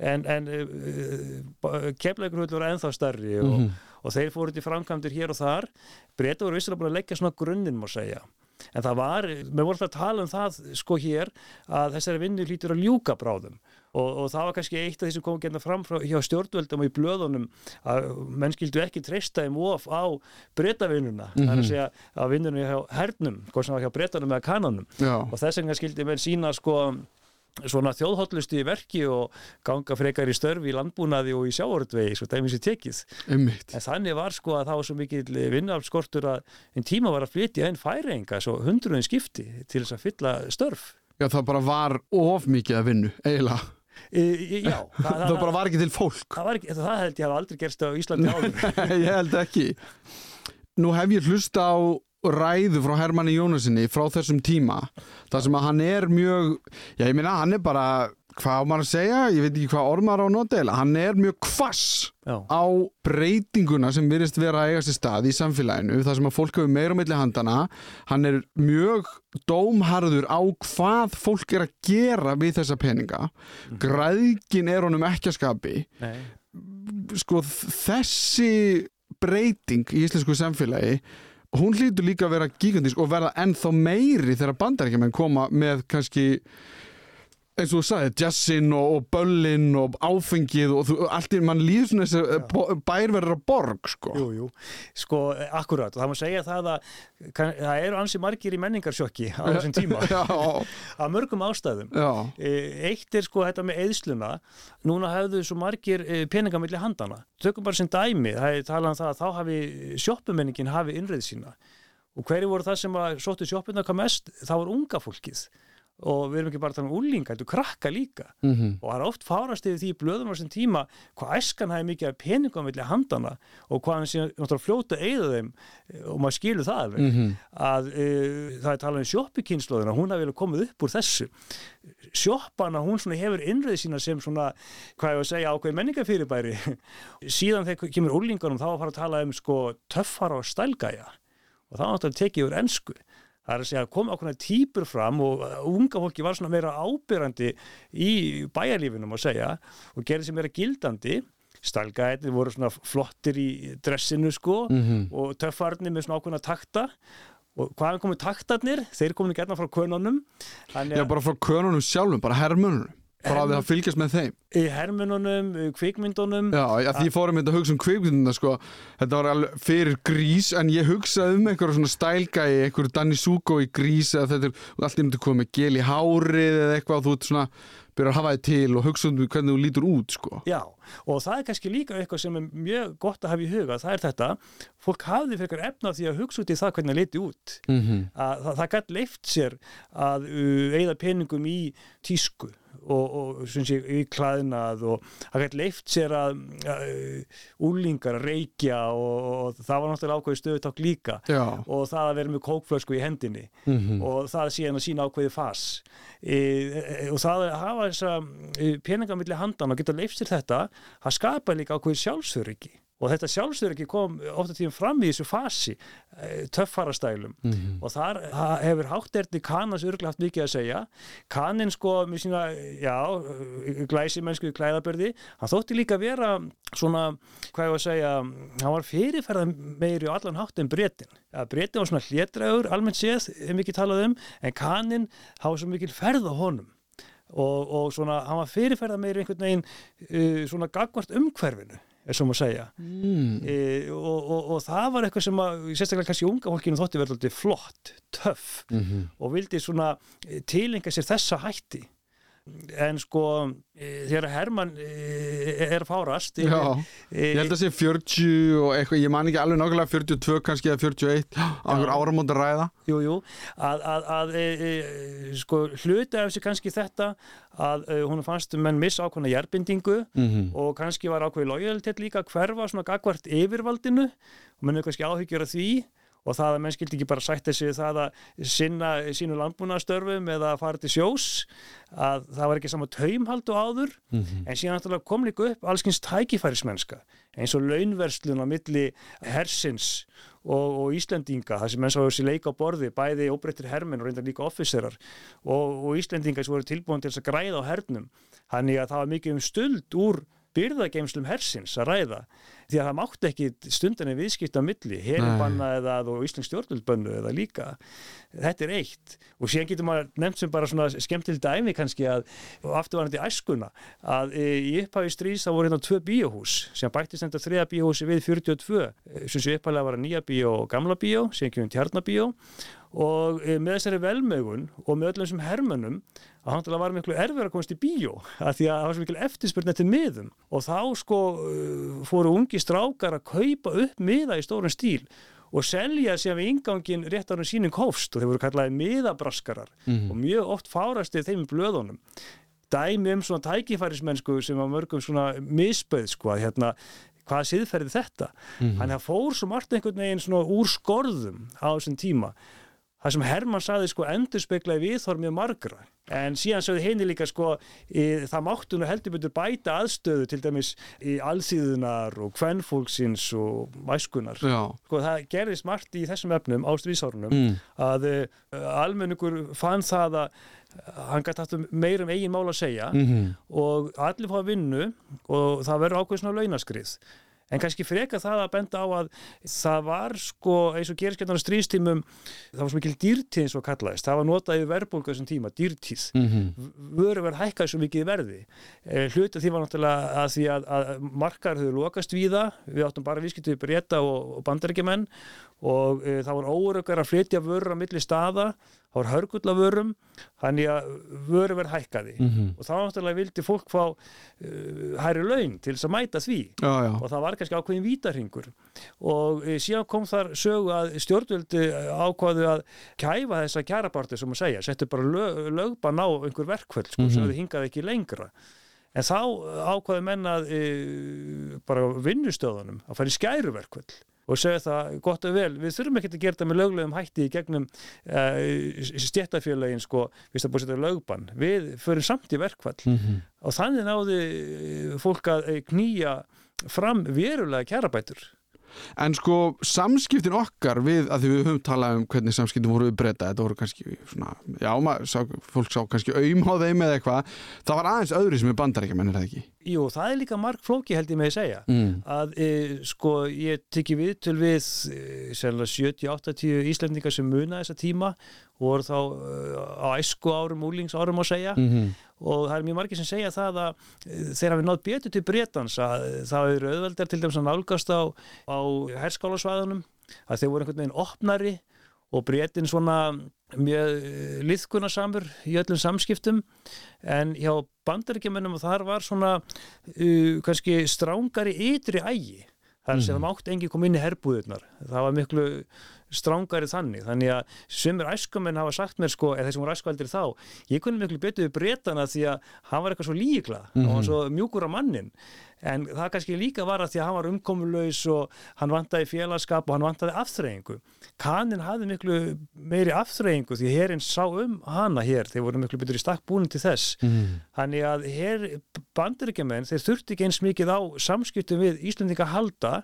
Speaker 3: en, en uh, Keflavíkulföllur var ennþá stærri og,
Speaker 2: Mhm.
Speaker 3: og þeir fóru til framkvæmdir hér og þar. Breyta voru vissilega búin að leggja svona grunninn má segja en það var, við vorum alltaf að tala um það sko hér að þessari vinnu lítur að ljúka bráðum. Og, og það var kannski eitt af því sem kom að geta fram frá, hjá stjórnvöldum og í blöðunum að menn skildu ekki treysta þeim of á breytavinnuna, það er að segja að vinnunum hjá hernum, hvort sem var hjá breytanum eða kananum.
Speaker 2: Já,
Speaker 3: og þess vegna skildi menn sína sko svona þjóðhóllusti í verki og ganga frekar í störfi í landbúnaði og í sjáortvegi, svo dæmis í tekið.
Speaker 2: Einmitt.
Speaker 3: En þannig var sko að það var svo mikil vinnafskortur að einn tíma var að flytja einn færinga, svo hundruðin skipti til þess að fylla störf.
Speaker 2: Já, það bara var of mikið að vinnu, eiginlega.
Speaker 3: E, já, það,
Speaker 2: Það bara var ekki til fólk.
Speaker 3: Það, var ekki, það held ég hafa aldrei gerst á Íslandi áður.
Speaker 2: Ég held ekki. Nú hef ég hlusta á ræðu frá Hermanni Jónasinni frá þessum tíma þar sem að hann er mjög já ég meina hann er bara hvað á maður að segja, ég veit ekki hvað ormar á nótdeila hann er mjög kvass
Speaker 3: já,
Speaker 2: á breytinguna sem virðist vera að eiga sér stað í samfélaginu þar sem að fólk hefur meira á milli handana hann er mjög dómharður á hvað fólk er að gera við þessa peninga. Græðkin er honum ekki að skapi.
Speaker 3: Nei,
Speaker 2: sko þessi breyting í íslensku samfélagi hún hlýtur líka að vera gigantísk og verða ennþá meiri þegar bandarækjumenn koma með kannski eins og þú sagði, jazzin og, og böllin og áfengið og þú, allt í mann líður svona þessi bo- bær verður að borg sko.
Speaker 3: jú, jú. Sko, akkurat, og það má segja það að kann, það eru ansi margir í menningarsjokki á þessum tíma, af mörgum ástæðum.
Speaker 2: Já,
Speaker 3: Eh, Eitt er sko þetta með eðsluna núna hefðu svo margir eh, peninga milli handana. Tökum bara sem dæmi það er talað um það að þá hafi sjoppumenningin hafi innreið sína. Og hverju voru það sem að sóttu sjoppuna hvað mest? Það var unga fólkið og við erum ekki bara að tala um úlinga, þetta krakka líka.
Speaker 2: Mm
Speaker 3: og það er oft fárast yfir því í blöðum á þessum tíma hvað æskan hafi mikið peningum milli handana og hvað hann sé náttúrulega fljóta eyða þeim eh, og maður skilur það alveg
Speaker 2: Mhm.
Speaker 3: að uh, það er talað um sjoppukynnslóðina, hún hafi vel komið upp úr þessu. Sjoppana, hún svona hefur innrið sína sem svona, hvað ég að segja ákveð menningafyrirbæri. Síðan þegar kemur úlingunum þá að fara að tala um sko töffara og stælgæja. Og það var náttúrulega tekið úr ensku það er að segja að koma ákveðna típur fram og unga fólki var svona meira ábyrrandi í bæjarlífinum að segja og gerði sem meira gildandi stælgæðinir voru svona flottir í dressinu sko
Speaker 2: Mhm.
Speaker 3: og töffarnir með svona ákveðna takta og hvaðan komu taktarnir? Þeir komu hérna frá könunum
Speaker 2: já, bara frá könunum sjálfum, bara hermönunum bara að það fylgjast með þeim
Speaker 3: í hermununum, kvikmyndunum
Speaker 2: Já, já því ég fórum þetta að hugsa um kvikmyndina sko. þetta var alveg fyrir grís en ég hugsaði um einhverja svona stælgæi einhverju Danny Sugo í grís eða þetta er allt í myndi komið með gel í hárið eða eitthvað og þú ert svona byrjar að hafa þið til og hugsa um hvernig þú lítur út sko.
Speaker 3: Já, og það er kannski líka eitthvað sem er mjög gott að hafa í huga, það er þetta fólk hafði fyrir efna á því að hugsa út í það hvernig það liti út.
Speaker 2: Mm -hmm.
Speaker 3: að það, það gætt leift sér að uh, eigða peningum í tísku og, og sé, í klæðnað og það gætt leift sér að uh, úlingar að reykja og, og það var náttúrulega ákveði stöðuták líka.
Speaker 2: Já,
Speaker 3: og það að vera með kókflösku í hendinni
Speaker 2: mm
Speaker 3: og það síðan að sína ákveði fas. E, e, og það að hafa þessa peningamilli handan og geta leift sér þetta það skapa líka ákveði sjálfsöryggi. Og þetta sjálfsöryggi kom ofta tíðum fram í þessu fasi e, töffarastælum
Speaker 2: Mhm.
Speaker 3: og þar hefur hátterni Kanas örglega haft mikið að segja. Kanin sko með sína já, glæsi mennsku klæðabörði hann þótti líka vera svona hvað ég var að segja, hann var fyrirferða meiri á allan hátt en bretin ja, bretin var svona hlétrægur, almennt séð mikið talað um, en Kanin hafa svo mikil ferð á honum og, og svona, hann var fyrirferða meiri einhvern veginn uh, svona gagvart umhverfinu er svo maður segja.
Speaker 2: Mm.
Speaker 3: e, og, og, og það var eitthvað sem að sérstaklega kannski unga fólkinu þótti verið alltaf flott, töff
Speaker 2: Mm
Speaker 3: og vildi svona e, tilenga sér þessa hætti en sko e, þegar Hermann e, er fárast e,
Speaker 2: Já, ég held að sé 40 og eitthvað, ég man ekki alveg nákvæmlega 42 kannski eða 41 á einhver áramónd að ræða.
Speaker 3: Jú, jú, að, að, að e, e, sko hluti af þessu kannski þetta að e, hún fannst menn miss ákveðna jærbindingu
Speaker 2: mm
Speaker 3: og kannski var ákveði lojalitet líka að hverfa svona gagvart yfirvaldinu. Og menn er kannski áhyggjur af því og það að menn skildi ekki bara sætta sig það að sinna sínu landbúnaðstörfum eða að fara til sjós að það var ekki sama taumhald og áður
Speaker 2: Mhm.
Speaker 3: en síðan kom líka upp allskins tækifærismennska eins og launverslun á milli hersins og, og Íslendinga það sem menn sá þessi leika á borði bæði óbreyttir hermenn og reyndar líka officerar og, og Íslendinga sem voru tilbúin til að græða á hernum þannig að það var mikið um stuld úr byrðageimslum hersins að ræða því að það mátti ekki stundinni viðskipta milli,
Speaker 2: Nei.
Speaker 3: herinbanna eða og Íslands stjórnvöldbönnu eða líka. Þetta er eitt. Og síðan getur maður nefnt sem bara svona skemmtil dæmi kannski að og afturvarandi æskuna að e, í upphafi strís þá voru hérna tvö bíóhús. Sem bættist enda þriða bíóhúsi við 42 e, sem sé upphælega var að nýja bíó og gamla bíó, síðan kemur tjarnabíó og e, með þessari velmögun og með öllum sem hermönum að hann til að var miklu erfið að komast í bíó að því að það var svo mikil eftirspurn eftir miðum. Og þá sko fóru ungi strákar að kaupa upp miða í stórun stíl og selja sér við ingangin rétt ánum sínum kófst og þeir voru kallaði miðabraskarar og mjög oft fárasti þeim í blöðunum. Dæmi um svona tækifærismennsku sem var mörgum svona misböð sko að hérna hvað siðferði þetta? Þannig að það fór svo margt einhvern veginn svona úr skorðum á þessum tíma það sem Hermann saði sko endur speklaði viðhorf mjög margra. En síðan sögðu henni líka sko í, það máttu nú heldur betur bæta aðstöðu til dæmis í alþýðunar og kvennfólksins og væskunar
Speaker 2: Já,
Speaker 3: sko það gerðist margt í þessum efnum á stríðsárunum
Speaker 2: mm.
Speaker 3: að uh, almenningur fann það að uh, hann gæti haft um meir um eigin mál að segja
Speaker 2: Mm
Speaker 3: og allir fá að vinnu og það verður ákveð svona launaskrið en kannski freka það að benda á að það var sko eins og gerist hérna stríðstímum það var svo mikil dýrtíð eins og kallaðist. Það var notað í verbulgu þessum tíma, dýrtíð.
Speaker 2: Mm
Speaker 3: vöru verð hækkaði svo mikið verði. E, hluti af því var náttúrulega að því að, að markar höfðu lokast víða. Við áttum bara viðskiptið við breyta og, og bandarækjumenn og e, það var óörökar að flytja vörur á milli staða það var hörgulla vörum þannig að vöru verð hækkaði.
Speaker 2: Mhm.
Speaker 3: og þá náttúrulega vildi fólk fá uh, hæri laun til þess að mæta því.
Speaker 2: Já, já,
Speaker 3: og það var kannski ákveðin vítarhingur og e, síðan kom þar sögu að stjórnvöldi ákvaðu að kæfa þessa kjærabartu sem að segja, settu bara lög, lögban á einhver verkvöld sko, sem
Speaker 2: Mhm.
Speaker 3: þau hingaði ekki lengra. En þá ákvaðu menn að e, bara vinnustöðunum að fara í skæruverkvöld og segja það gott og vel, við þurfum ekki að gera þetta með löglegum hætti í gegnum uh, stjættafélagin sko, við það búið að setja lögbann. Við förum samt í verkvall
Speaker 2: Mhm.
Speaker 3: og þannig náði eh, fólk að eh, knýja fram verulega kærabætur
Speaker 2: En sko samskiptin okkar við að því við höfum talað um hvernig samskiptin voru við breyta, þetta voru kannski svona, já, maður, sá, fólk sá kannski aum á þeim eða eitthvað, það var aðeins öðru sem er bandaríkjumenn, er það ekki?
Speaker 3: Jú, það er líka marg flóki held ég með að segja
Speaker 2: Mm.
Speaker 3: að e, sko ég tekki viðtöl við e, 70-80 Íslendingar sem muna þessa tíma voru þá e, á æsku árum, úlings árum að segja.
Speaker 2: Mm
Speaker 3: og það er mjög margir sem segja það að e, þeir hafi nátt betur til Bretans að e, það eru auðveldar til dæmis að nálgast á, á herskálasvæðunum að þeir voru einhvern veginn opnari og Bretin svona mjög liðkunarsamur í öllum samskiptum. En hjá bandaríkjumennum þar var svona uh, kannski strángari ytri ægi. Þar sem það mátti engi koma inn í herbúðurnar það var miklu strángari þannig. Þannig að sumir æskumenn hafa sagt mér sko, eða þessum voru æskualdir þá ég kunni miklu betur við breytana því að hann var eitthvað svo líkla mm hann var svo mjúkur á mannin en það kannski líka var að því að hann var umkomulaus og hann vantaði félagskap og hann vantaði afþreyingu. Kannin hafði miklu meiri afþreyingu því herinn sá um hana hér. Þeir voru miklu betur í stakk búin til þess.
Speaker 2: Mm.
Speaker 3: Þannig að hér bandaríkjamenn, þeir þurfti ekki eins mikið á samskiptum við Íslendinga að halda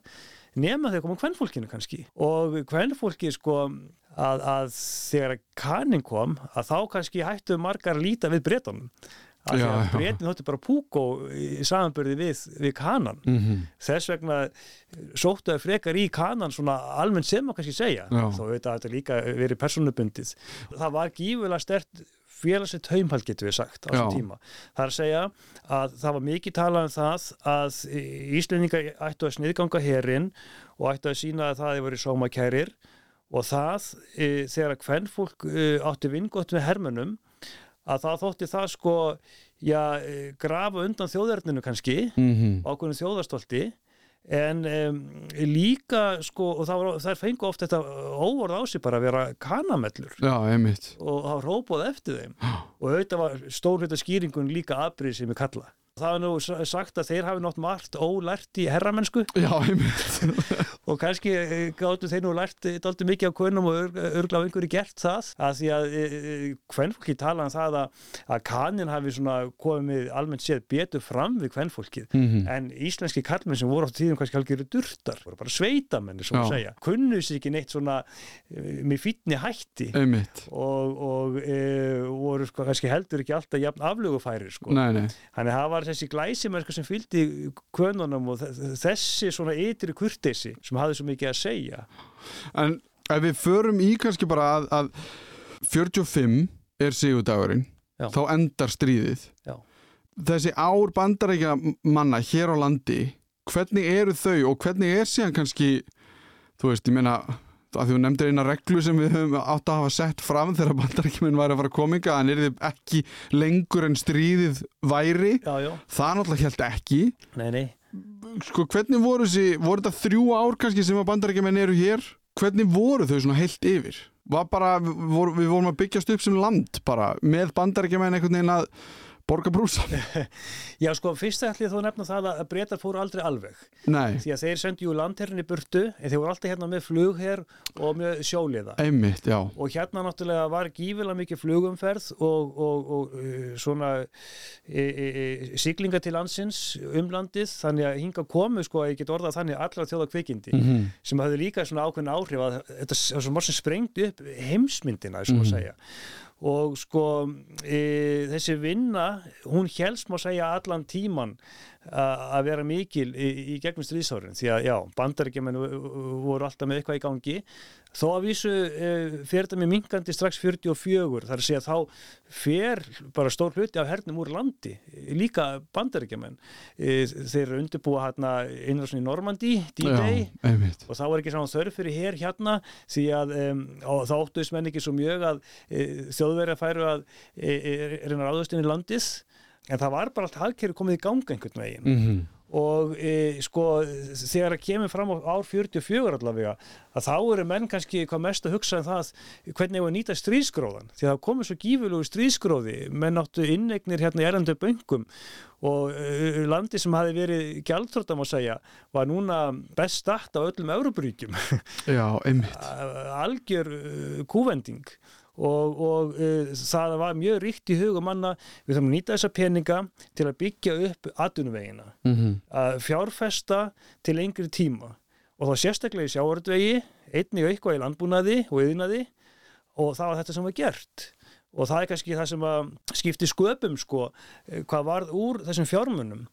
Speaker 3: nema þeir koma kvennfólkinu kannski. Og kvennfólki sko að, að þegar kannin kom að þá kannski hættu margar líta við bretunum. Að
Speaker 2: Já, já.
Speaker 3: bretin þóttu bara púkó í samanbörði við, við kanan.
Speaker 2: Mm
Speaker 3: þess vegna sóttu að frekar í kanan svona almennt sem maður kannski segja.
Speaker 2: Já.
Speaker 3: þó veit að þetta líka verið personubundið það var gífulega stert félagsett haumhald getur við sagt á þessum tíma. Það er að segja að það var mikið talað um það að Íslendingar ættu að sniðganga herinn og ættu að sína að það hefur verið sómakærir og það e, þegar að kvennfólk e, átti vingott með hermönum að það þótti það sko já, e, grafa undan þjóðarninu kannski
Speaker 2: mm
Speaker 3: ákveðinu þjóðarstolti en um, líka sko og það, var, það fengu oft þetta óvorð á sig bara að vera kanamellur.
Speaker 2: Já,
Speaker 3: og það rópaði eftir þeim. Og auðvitað var stór hluta skýringun líka sem ég kalla. Það er nú sa- sagt að þeir hafi nátt margt ólært í herramennsku.
Speaker 2: Já,
Speaker 3: og kannski eh, gátu þeir nú lært daldi mikið af kvönnum og örgla á einhverju gert það. Að því að kvennfólki tala um það að, að kanin hafi svona komið almennt séð betur fram við kvennfólkið
Speaker 2: Mhm.
Speaker 3: en íslenski kallmenn sem voru á tíðum kannski algjöru durtar, voru bara sveitamenni
Speaker 2: Já.
Speaker 3: að segja, kunnu sér ekki neitt svona eh, með fýtni hætti.
Speaker 2: Einmitt.
Speaker 3: Og, og e, voru sko kannski heldur ekki alltaf jafn aflögufæri sko.
Speaker 2: Nei, nei.
Speaker 3: Þannig að það var þessi glæsimennsku sem fylgdi kvönunum og þe- þessi svona ytri kurtesi sem hafði svo mikið að segja.
Speaker 2: En ef við förum í kannski bara að, að 45 er sigurdagurinn þá endar stríðið
Speaker 3: Já.
Speaker 2: þessi ár bandarækja manna hér á landi hvernig eru þau og hvernig er síðan kannski þú veist, ég meina að þú nefndir eina reglu sem við höfum átt að hafa sett fram þegar bandarækjuminn væri að fara að kominga en er þið ekki lengur en stríðið væri
Speaker 3: Já, já.
Speaker 2: það náttúrulega held ekki
Speaker 3: Nei, nei.
Speaker 2: sko hvernig voru þessi voru þetta þrjú ár kannski sem að bandarækjumenn eru hér hvernig voru þau svona heilt yfir bara, við, voru, við vorum að byggjast upp sem land bara með bandarækjumenn einhvern veginn að borga brúsa
Speaker 3: Já, sko, fyrst ætli þú nefna það að breytar fóru aldrei alveg.
Speaker 2: nei,
Speaker 3: Því að þeir sendu jú landherrin í burtu en þeir voru alltaf hérna með flugherr og með sjóliða.
Speaker 2: einmitt,
Speaker 3: og hérna náttúrulega var gífilega mikið flugumferð og, og, og uh, svona e, e, e, siglinga til landsins um landið þannig að hinga komu sko að ég get orðað þannig allra þjóða kvikindi
Speaker 2: Mhm.
Speaker 3: sem hafði líka svona ákveðin áhrif að þetta var svo margir sem sprengdi upp heimsmyndina sem að segja og sko e, þessi vinna hún helst má segja allan tíman að vera mikil í, í gegnum stríðsárin. Því að já, bandaríkjumenn voru alltaf með eitthvað í gangi. Þó að vísu e, fer þetta með minkandi strax 44 þar að segja þá fer bara stór hluti af hernum úr landi líka bandaríkjumenn e, þeir eru undirbúa hérna innrásin í Normandi, D-Day og þá var ekki saman þörf fyrir hér hérna því að um, þá óttuðist menn ekki svo mjög að e, þjóðverja færu að e, e, reyna ráðust inn í landið en það var bara allt hagkerri komið í ganga einhvern veginn.
Speaker 2: Mm
Speaker 3: og e, sko þegar það kemur fram á ár 44 allavega að þá eru menn kannski hvað mest að hugsa um það hvernig hefur að nýta stríðsgróðan því að það komið svo gífurlegu stríðsgróði. Menn áttu inneignir hérna í erlendu böngum og uh, landi sem hafi verið gjaldþróttam að segja var núna best start á öllum
Speaker 2: einmitt.
Speaker 3: Algjör uh, kúvending og, og uh, það var mjög ríkt í hugum manna. Við þurfum að nýta þessa peninga til að byggja upp atvinnuvegina.
Speaker 2: Mm
Speaker 3: að fjárfesta til lengri tíma. Og þá sérstaklega í sjávartvegi einnig eitthvað í landbúnaði og yðnaði og það var þetta sem var gert. Og það er kannski það sem skipti sköpum sko, eh, hvað varð úr þessum fjármunum.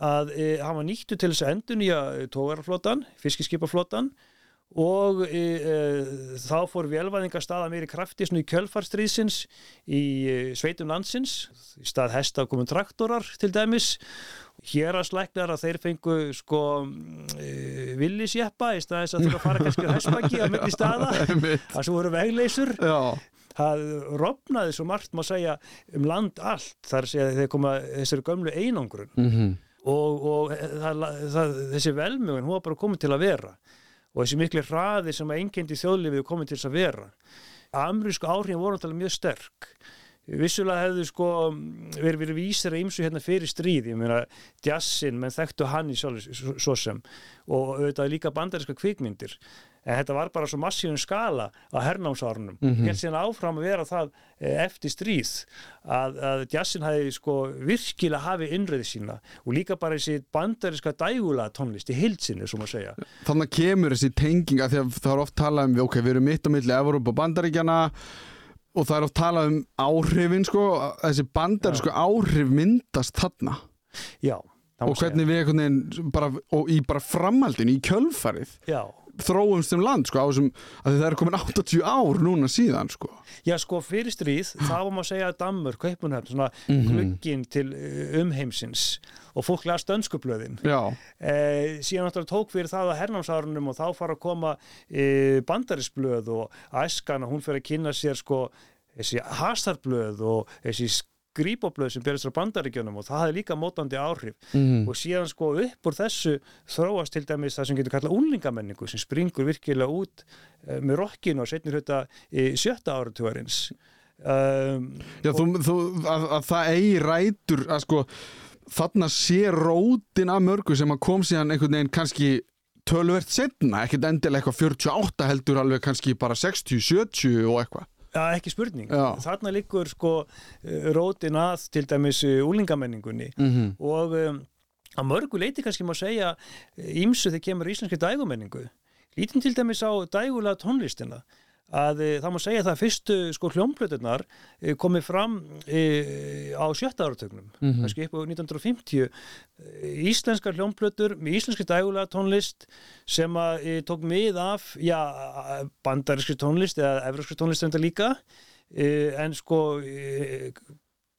Speaker 3: Að e, hann var nýttu til þess að endur nýja tógaraflótan, fiskiskipaflótan og e, e, þá fór velvæðinga staða meiri krafti svona í kjölfarstríðsins í e, sveitum landsins. Í stað hesta komin traktorar til dæmis. Hér að slæknar að þeir fengu sko e, villisjeppa í staðis að að fara kannski hestbakki á milli staða. Það sem voru vegleysur.
Speaker 2: Já,
Speaker 3: það rofnaði svo margt má segja um land allt. Þar sé að þeir koma þessari gömlu einangrun.
Speaker 2: Mm
Speaker 3: og, og það, það, þessi velmjögun hún var bara komið til að vera og þessi miklu hraði sem að engendi þjóðlifið komið til þess að vera. Amerísku áhrifin voru náttúrulega mjög sterk vissulega hefðu sko verið, verið vísir að ymsu hérna fyrir stríð. Ég meina jazzin, menn þekktu hann í svo, sem. Og auðvitað líka bandaríska kvikmyndir. En þetta var bara svo massífum skala á hernámsárunum, mm -hmm. helt síðan áfram að vera það eh, eftir stríð að, að jazzin hafi sko virkilega hafi innröði sína. Og líka bara þessi bandaríska dægula tónlist í hildsinni, svo maður segja.
Speaker 2: Þannig kemur þessi tenging að því að það er oft talað um, ok, við erum mitt á milli Evrópa og Bandaríkjana og það er oft talað um áhrifin sko, þessi bandarísku áhrif myndast þarna.
Speaker 3: Já,
Speaker 2: og hvernig við einhvern veginn bara, og í bara framhaldin, í kjölfarið
Speaker 3: já,
Speaker 2: þróum sem land sko, á að það er komin 80 ár núna síðan sko.
Speaker 3: Já, sko, fyrir stríð, þá var maður að segja að Dammur, Kaupunhöfn, svona
Speaker 2: Mhm.
Speaker 3: glugginn til uh, umheimsins og fólk las dönskublöðin.
Speaker 2: Já,
Speaker 3: Eh, síðan náttúrulega tók fyrir það að hernámsárunum og þá fara að koma eh, bandarisblöð og æskan og hún fyrir að kynna sér sko þessi hasarblöð og þessi skrýpoblöð sem berist frá bandaríkjunum og það hafði líka mótandi áhrif
Speaker 2: Mhm.
Speaker 3: og síðan sko upp úr þessu þróast til dæmis það sem getur kallað úlingamenningu sem springur virkilega út eh, með rokkinu og setnir hluta í sjötta áratúarins um,
Speaker 2: Já þú, þú, að, að það eigi rætur að sko þarna sé rótin af mörgu sem að kom síðan einhvern veginn kannski tölvert setna, ekkert endilega eitthvað 48 heldur alveg kannski bara 60, 70 og eitthvað.
Speaker 3: Já, ekki spurning.
Speaker 2: Já.
Speaker 3: Þarna liggur sko eh, rótin að til dæmis úlingamenningunni
Speaker 2: Mm -hmm.
Speaker 3: og um, að mörgu leiti kannski má segja ímsu þegar kemur íslenski dægumenningu. Lítum til dæmis á dægulega tónlistina að e, það má segja það að fyrstu sko hljómblötunar e, komið fram e, á sjötta áratögnum
Speaker 2: Mhm.
Speaker 3: kannski upp á 1950 e, íslenskar hljómblötur með íslenski dægulega tónlist sem að tók mið af já, bandaríski tónlist eða evróski tónlist enda líka e, en sko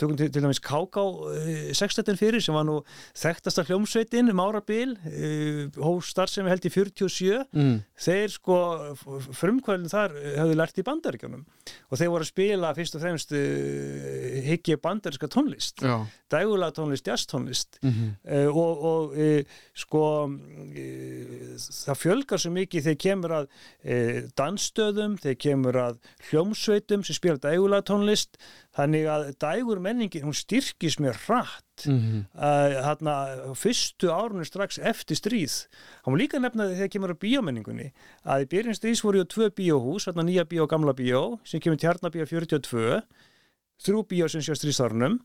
Speaker 3: tökum til, til dæmis KK uh, sextetin fyrir sem var nú þekktasta hljómsveitin um árabil uh, hóstar sem held í 47
Speaker 2: Mm.
Speaker 3: þeir sko frumkvælinn þar höfðu lært í bandaríkjunum. Og þeir voru að spila fyrst og fremst higgja bandaríska tónlist. Dægulega tónlist, jazz tónlist
Speaker 2: Mm -hmm.
Speaker 3: og, og sko það fjölgar svo mikið þegar kemur að dansstöðum, þegar kemur að hljómsveitum sem spila dægulega tónlist þannig að dægur menningin hún styrkis mér hratt.
Speaker 2: Mhm.
Speaker 3: uh, þarna fyrstu árunni strax eftir stríð. Hann var líka nefnaði þegar kemur að bíómenningunni að í byrjun stríðs voru tvö bíóhús þarna nýja bíó og gamla bíó sem kemur tjarnabíó 42 þrjú bíó sem sé á stríðsárunum.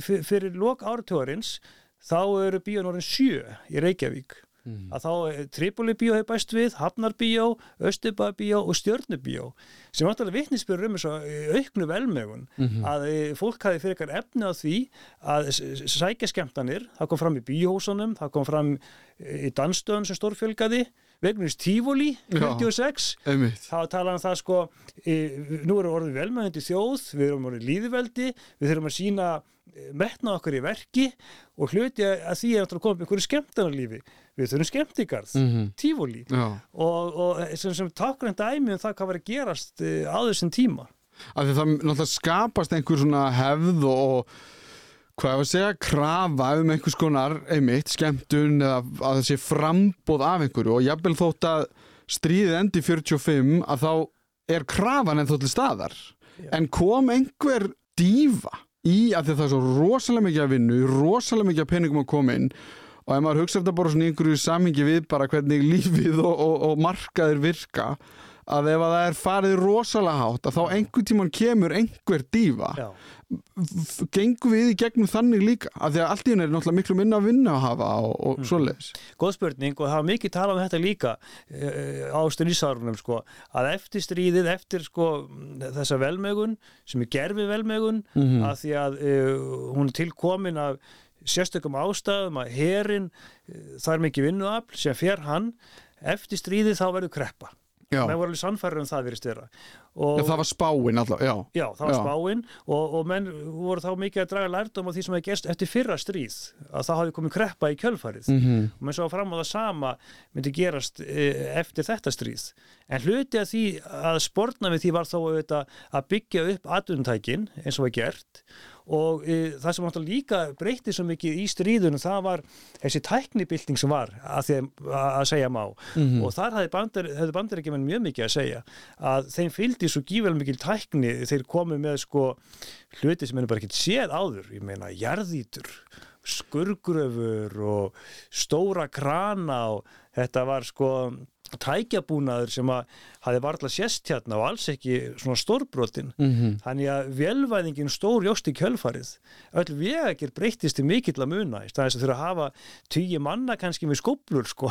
Speaker 3: Fyrir lok áratugurins þá eru bíón orðin sjö í Reykjavík
Speaker 2: Mhm.
Speaker 3: að þá eh, Tripoli bíó hefur bæst við, Hafnar bíó, Östubæ bíó og Stjörnu bíó sem áttalega vitnisbyrður um að auknu velmegun
Speaker 2: Mhm.
Speaker 3: að eh, fólk hafi fyrir eitthvað efni á því að sækja skemmtanir, það kom fram í bíóhúsunum, það kom fram eh, í dansstöðun sem stórfjölgaði, vegnust Tífóli,
Speaker 2: Já.
Speaker 3: 46
Speaker 2: Einmitt.
Speaker 3: þá tala um það sko e, nú við orðið velmöðandi þjóð við erum orðið líðveldi, við þurfum að sína e, metna okkur í verki og hluti að því er að koma upp einhverju skemmtanarlífi, við þurfum skemmtigarð
Speaker 2: Mhm.
Speaker 3: tífóli
Speaker 2: Já.
Speaker 3: og, og sem, sem tákur en dæmi um það hvað var að gerast e, á þessum tíma
Speaker 2: Af því það náttúrulega skapast einhver svona hefð og hvað ég að segja, krafa um einhvers konar einmitt, skemmtun eða að það sé frambóð af einhverju. Og jafnvel þótt að stríðið endi 45 að þá er krafan en þó til staðar. En kom einhver dífa í að það er svo rosalega mikið að vinnu rosalega mikið að peningum að koma inn og ef maður hugsa þetta bara svona einhverju samingi við bara hvernig lífið og, og, og markaðir virka að ef að það er farið rosalega hátt að þá einhver tíman kemur einhver dífa
Speaker 3: Já.
Speaker 2: Gengum við í gegnum þannig líka af því að allt í henni er náttúrulega miklu minna að vinna að hafa og, og svoleiðis.
Speaker 3: Góð spurning og það var mikið talað um þetta líka uh, á stríðsárunum sko, að eftir stríðið, eftir sko, þessa velmegun sem er gerfi velmegun
Speaker 2: Mhm.
Speaker 3: að því að uh, hún er tilkomin af sérstökum ástæðum að herin uh, það er mikið vinnuafl sem fer hann eftir stríðið þá verður kreppa menn voru alveg sannfærir um það virðist vera.
Speaker 2: Já
Speaker 3: og
Speaker 2: það var spáin alltaf, já.
Speaker 3: Já, það var
Speaker 2: Já.
Speaker 3: spáin og, og menn voru þá mikið að draga lærdom á því sem hefði gerst eftir fyrra stríð að það hafi komið kreppa í kjölfarið.
Speaker 2: Mhm.
Speaker 3: og menn svo fram á það sama myndi gerast e, eftir þetta stríð. En hluti að því að sportna við því var auðvitað að byggja upp atvinnutækin eins og var gert og e, það sem átt að líka breytti svo mikið í stríðunum það var þessi tæknibilding sem var að, því, að, segja má
Speaker 2: Mhm.
Speaker 3: og þar hefði bandar ekki mjög mikið að segja að þeim fylgdi svo gífæl mikil tækni þeir komu með sko hluti sem henni bara ekkert séð áður ég meina jarðítur skurgröfur og stóra krana og þetta var sko tækjabúnaður sem að hafi varla sést hérna og alls ekki svona stórbrotin
Speaker 2: Mhm.
Speaker 3: þannig að velvæðingin stór jóst í kjölfarið. Öll vegakir breyttist í mikill að muna í staðis að þurfa að hafa tíu manna kannski með skóplur sko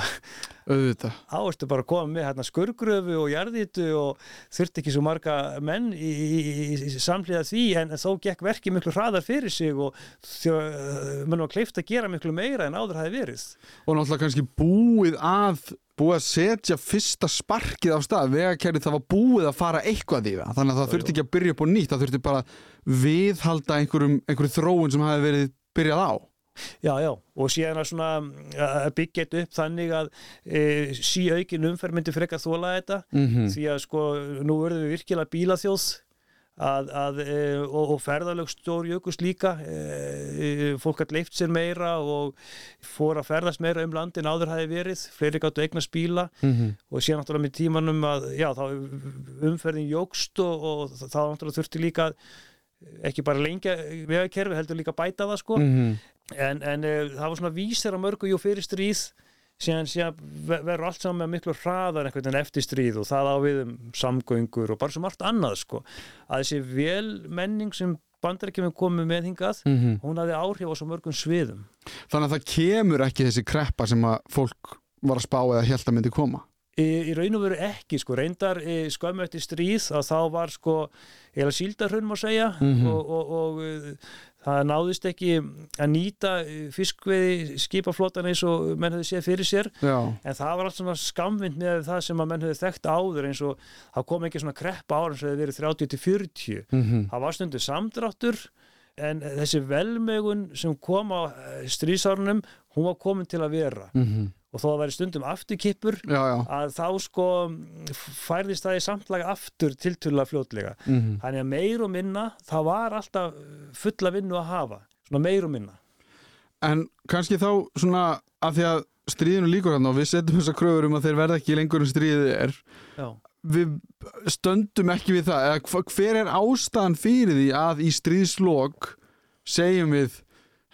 Speaker 2: auðvitað.
Speaker 3: Ertu bara að koma með hérna skurgröfu og jarðítu og þurfti ekki svo marga menn í, í, í, í samhliða því en þó gekk verki miklu hraðar fyrir sig og munum að kleifta að gera miklu meira en áður hafi verið.
Speaker 2: Og náttúrulega kannski búið að búið að setja fyrsta sparkið á stað. Vegakerrið það var búið að fara eitthvað í það. Þannig að það þurfti ekki að byrja upp á nýtt. Það þurfti bara viðhalda einhverjum, einhverjum þróun sem hafi verið byrjað á
Speaker 3: Já, já, og síðan að svona byggja þetta upp þannig að e, sí aukin umferð myndi frekka þóla þetta
Speaker 2: mm -hmm.
Speaker 3: því að sko nú verðum við virkilega bílaþjóð að, að, e, og, og ferðalög stór jökust líka e, fólk hægt leift sér meira og fór að ferðast meira um landin áður hafi verið, fleiri gáttu eignast bíla
Speaker 2: Mm -hmm.
Speaker 3: og síðan náttúrulega með tímanum að já, þá umferðin jógst og, og þá náttúrulega þurfti líka ekki bara lengja vegakerfi heldur líka bæta það sko
Speaker 2: Mhm.
Speaker 3: En, en uh, það var svona vísir að mörgu jú fyrir stríð síðan, síðan ver- verður allt saman með miklu hraðar einhvern veginn eftir stríð og það á við um samgöngur og bara sem allt annað sko að þessi velmenning sem bandarækjum komið með hingað
Speaker 2: Mhm.
Speaker 3: hún hafði áhrif á svo mörgum sviðum
Speaker 2: þannig að það kemur ekki þessi kreppa sem að fólk var að spá eða held að myndi koma
Speaker 3: Í, í raun og veru ekki sko, reyndar í, skömmu eftir stríð að þá var sko eða síldarhrun má segja
Speaker 2: Mhm.
Speaker 3: og, og, og uh, það náðist ekki að nýta uh, fiskveiði skipaflotan eins og menn hefði séð fyrir sér.
Speaker 2: Já,
Speaker 3: en það var allt svona skamvind með það sem að menn hefði þekkt áður eins og það kom ekki svona kreppa ára eins og hefði verið 30 til 40
Speaker 2: mm
Speaker 3: það var stundu samdráttur en þessi velmegun sem kom á eh, stríðsárunum hún var komin til að vera.
Speaker 2: Mhm.
Speaker 3: Og þó að væri stundum afturkippur
Speaker 2: já, já
Speaker 3: að þá sko færðist það í samtlaga aftur tiltölulega fljótlega.
Speaker 2: Mhm.
Speaker 3: Þannig að meir og minna, það var alltaf fulla vinnu að hafa, svona meir og minna.
Speaker 2: En kannski þá svona að því að stríðinu líkur hann og við setjum þessa kröfur um að þeir verða ekki lengur en stríðið er
Speaker 3: Já,
Speaker 2: við stöndum ekki við það eða hver er ástæðan fyrir því að í stríðslok segjum við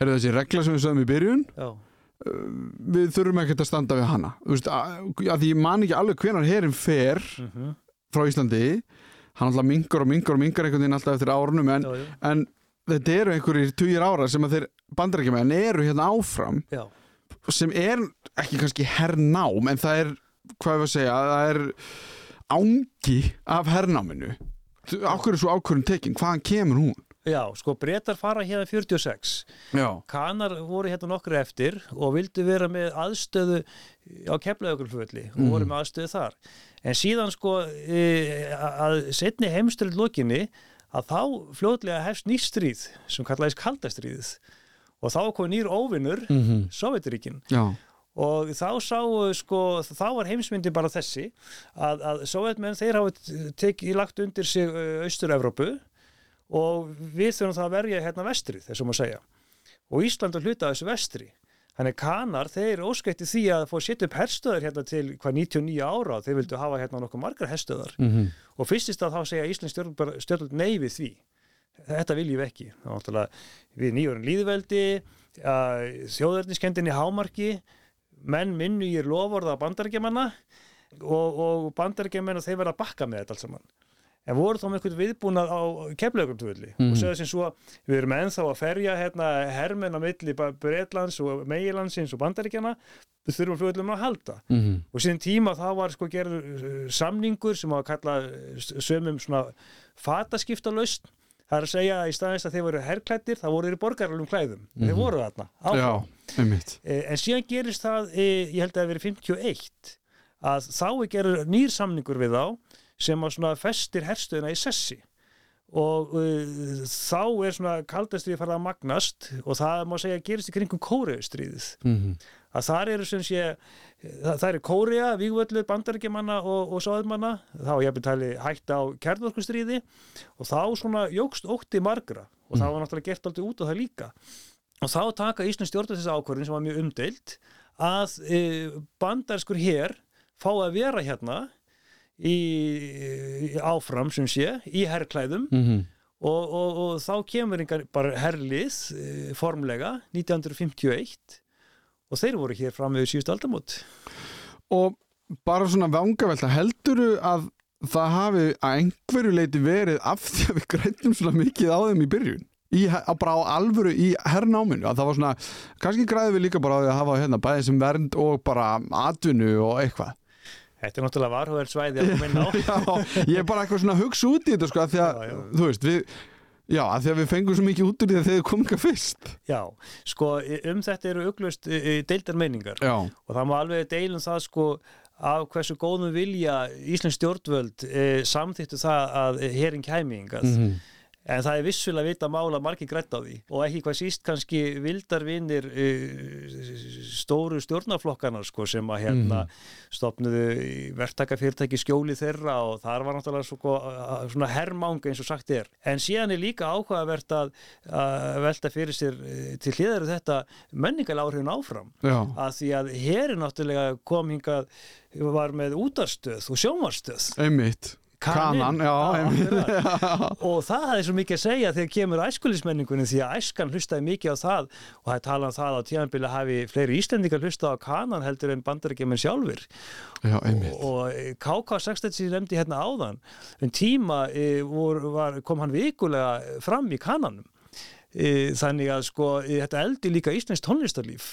Speaker 2: er þessi regla sem við sögum í byrjun
Speaker 3: já,
Speaker 2: við þurfum ekkert að standa við hana. Veist, að, að því ég man ekki alveg hvenar herin fer
Speaker 3: mm
Speaker 2: frá Íslandi. Hann alltaf mingar og mingar og mingar einhvern veginn alltaf eftir árunum en,
Speaker 3: já, já,
Speaker 2: en þetta eru einhverjir tugir ára sem að þeir bandarækjumenn eru hérna áfram
Speaker 3: já,
Speaker 2: sem er ekki kannski hernám en það er, hvað ég var að segja það er ángi af hernáminu. Ákveður svo ákvörðun tekin, hvaðan kemur hún?
Speaker 3: Já, sko breytar fara hérna 46.
Speaker 2: Já,
Speaker 3: Kanar voru hérna nokkru eftir og vildu vera með aðstöðu á keflaugulfulli og
Speaker 2: Mhm.
Speaker 3: voru með aðstöðu þar. En síðan sko e, að setni heimstrið lokinni að þá fljótlega hefst nýtt stríð sem kallaðist kaldastríðið og þá kom nýr óvinnur
Speaker 2: mm -hmm.
Speaker 3: Sovjetiríkin
Speaker 2: já,
Speaker 3: og þá sá sko, þá var heimsmyndi bara þessi að, að Sovjetmenn þeir hafa tekið lagt undir sig Austur-Evrópu og við þurfum það að verja hérna vestrið, þessum að segja. Og Ísland er hluta af þessu vestri. Þannig kanar, þeir óskætti því að að setja upp herstöðar hérna til hvað 99 ára þeir vildu hafa hérna nokkuð margar herstöðar
Speaker 2: mm -hmm.
Speaker 3: og fyrstist að þá segja Íslands stjórnvöld nei við því. Þetta viljum við ekki. Við nýjörn líðveldi þjóðverðniskendinni hámarki menn minnu í lofórða bandarækjamanna og, og bandarækjamanna þeir verða að bakka með þetta allt saman en voru þá með eitthvað viðbúnað á keflaugumtvöldi
Speaker 2: Mhm.
Speaker 3: og segja sem svo við erum ennþá að ferja hérna hermenn á milli Breitlands og Meilandsins og bandaríkjana við þurfum fljóðlega að halda.
Speaker 2: Mm -hmm.
Speaker 3: og síðan tíma þá var sko gerður uh, samningur sem var að kalla uh, sömum svona fataskiptalaust það er að segja að í staðins að þeir voru herrklættir þá voru þeir í borgaralum klæðum. Þeir
Speaker 2: Mhm.
Speaker 3: voru þarna
Speaker 2: já,
Speaker 3: Eh, en síðan gerist það eh, ég held að það verið 51 að þá er gerður nýr samningur við þá sem að svona festir herstöðuna í sessi. Og uh, þá er svona kaldastrið farið að magnast og það má segja gerist í kringum kóreustríðið
Speaker 2: mm -hmm.
Speaker 3: að þar eru sem sé það, það eru Kórea, Vígvöllur, Bandaríkjamanna og, og Sáðmanna, þá ég hefði tali hægt á kærnorkustríði og þá svona jógst ótti margra og það var náttúrulega gert aldrei út á það líka. Og þá taka Íslands stjórnast þessa ákvörðin sem var mjög umdeilt að e, bandarskur hér fá að vera hérna í, í áfram sem sé, í herrklæðum
Speaker 2: Mm -hmm.
Speaker 3: og, og, og þá kemur einhver bara herlið e, formlega 1951 og þeir voru hér fram með síðust aldamót.
Speaker 2: Og bara svona vangavelta helduru að það hafi að einhverju leiti verið af því að við grættum svona mikið á þeim í byrjun? Í, á bara á alvöru í herrnáminu að það var svona, kannski græði við líka bara að hafa hérna bæði sem vernd og bara atvinnu og eitthvað
Speaker 3: Þetta er náttúrulega varhugaðar svæði að minna á.
Speaker 2: Já, ég er bara eitthvað svona að hugsa út í þetta sko, að því að,
Speaker 3: Já, já.
Speaker 2: þú veist, við já, að því að við fengum svo mikið út úr því að þeir komum ekki fyrst
Speaker 3: Já, sko um þetta eru uglust deildar meiningar
Speaker 2: Já,
Speaker 3: og það má alveg deilum það sko af hversu góðum vilja Íslands stjórnvöld e, samþýttu það að herin kæmingað.
Speaker 2: Mhm.
Speaker 3: En það er vissulega vita mála margir grætt á því. Og ekki hvað síst kannski vildarvinir e, stóru stjórnarflokkana sko sem að hérna stopnuðu verktakafyrirtæki skjóli þeirra og þar var náttúrulega svo, svona herrmanga eins og sagt er. En síðan er líka áhugavert að, að velta fyrir sér e, til hliðar þetta menningal áhrifin áfram.
Speaker 2: Já,
Speaker 3: að því að herin náttúrulega kom hingað var með útarstöð og sjónvarstöð
Speaker 2: einmitt Kanan, já, einmitt.
Speaker 3: akkurat. og það hefði svo mikið að segja þegar kemur æskulismenningunni því að æskan hlustaði mikið á það. Og það er talað um það á tímanbili hafi fleiri íslendingar hlustað á kanan heldur en bandarækjumenn sjálfur
Speaker 2: Já,
Speaker 3: og KK16 sem ég nefndi hérna áðan. Um tíma e, vor, var, kom hann vikulega fram í kananum þannig að sko e, þetta eldi líka Íslands tónlistarlíf.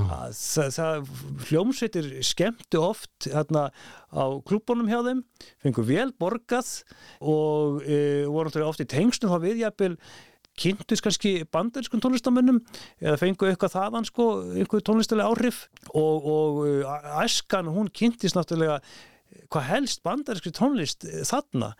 Speaker 3: Að það, það hljómsveitir skemmtu oft hérna á klúbunum hjá þeim fengur vel borgað og e, voru náttúrulega oft í tengstum þá viðjapil kynntust kannski bandarískun tónlistamönnum eða fengu eitthvað þaðan sko, einhver tónlistalega áhrif. Og, og uh, æskan hún kynntist náttúrulega hvað helst bandarískri tónlist eh, þarna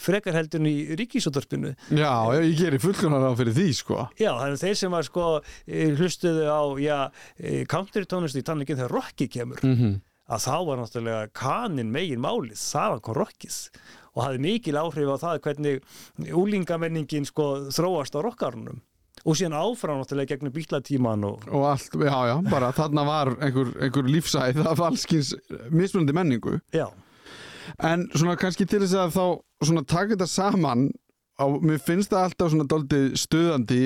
Speaker 3: frekar heldur í ríkisúttarpinu
Speaker 2: Já, ég gerir fullkonar á fyrir því, sko.
Speaker 3: Já, það er þeir sem var sko eh, hlustuðu á, já, eh, country tónlist í tannleikin þegar Rocky kemur
Speaker 2: mm
Speaker 3: að þá var náttúrulega kanin megin málið, það var kom Rockis og hafði mikil áhrif á það hvernig úlingamenningin sko þróast á rockarunum og síðan áfram náttúrulega gegnum bílatíman og
Speaker 2: Og allt, já, já, bara þarna var einhver, einhver lífsæð af allskins mismunandi menningu.
Speaker 3: Já,
Speaker 2: En svona kannski til þess að þá svona taka þetta saman á, mér finnst það alltaf svona doldið stuðandi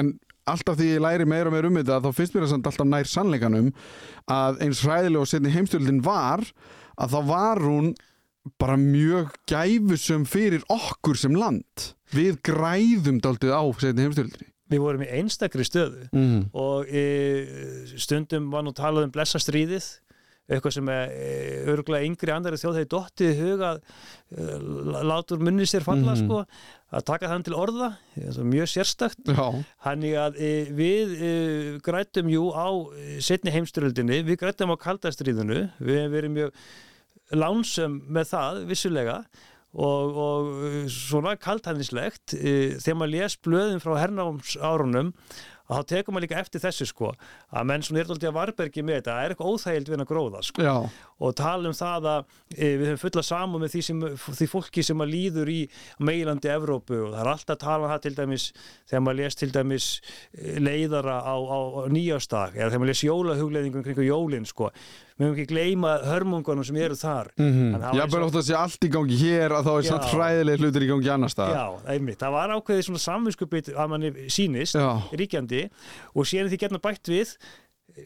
Speaker 2: en alltaf því ég læri meira og meira um þetta þá finnst mér það alltaf nær sannleikanum að eins hræðilega og setni heimstjöldin var að þá var hún bara mjög gæfusum fyrir okkur sem land. Við græðum doldið á setni heimstjöldinni
Speaker 3: við vorum í einstakri stöðu
Speaker 2: mm.
Speaker 3: og e, stundum var nú talað um blessastríðið eitthvað sem er e, örgulega yngri andari þjóð hefði dottið í huga e, látur munni sér falla
Speaker 2: Mhm.
Speaker 3: sko, að taka þann til orða er mjög sérstakt
Speaker 2: Já,
Speaker 3: Þannig að e, við e, grættum jú á e, setni heimstyröldinni, við grættum á kaldastriðinu, við hefum verið mjög lánsum með það, vissulega, og, og e, svona kaldhæðnislegt, e, þegar maður les blöðin frá hernáms árunum, að þá tekum maður líka eftir þessu sko, að menn svona er alltaf að varbergi með þetta, það er eitthvað óþægild við að gróða sko.
Speaker 2: Já,
Speaker 3: og tala um það að e, við höfum fulla saman með því, sem, því fólki sem að líður í meilandi Evrópu og það er alltaf að tala um það til dæmis þegar maður les til dæmis e, leiðara á, á, á nýjástak eða þegar maður les jólahugleðingum kringu jólin sko. við höfum ekki gleyma hörmungunum sem eru þar
Speaker 2: mm
Speaker 3: það var
Speaker 2: Já, bara ótt að sé allt í gangi hér að þá er
Speaker 3: Já.
Speaker 2: samt hræðileg hlutir í gangi annars staðar
Speaker 3: Já, einmitt, það var ákveðið svona samvinskupið að manni sýnist
Speaker 2: Já.
Speaker 3: ríkjandi og er því getna bætt við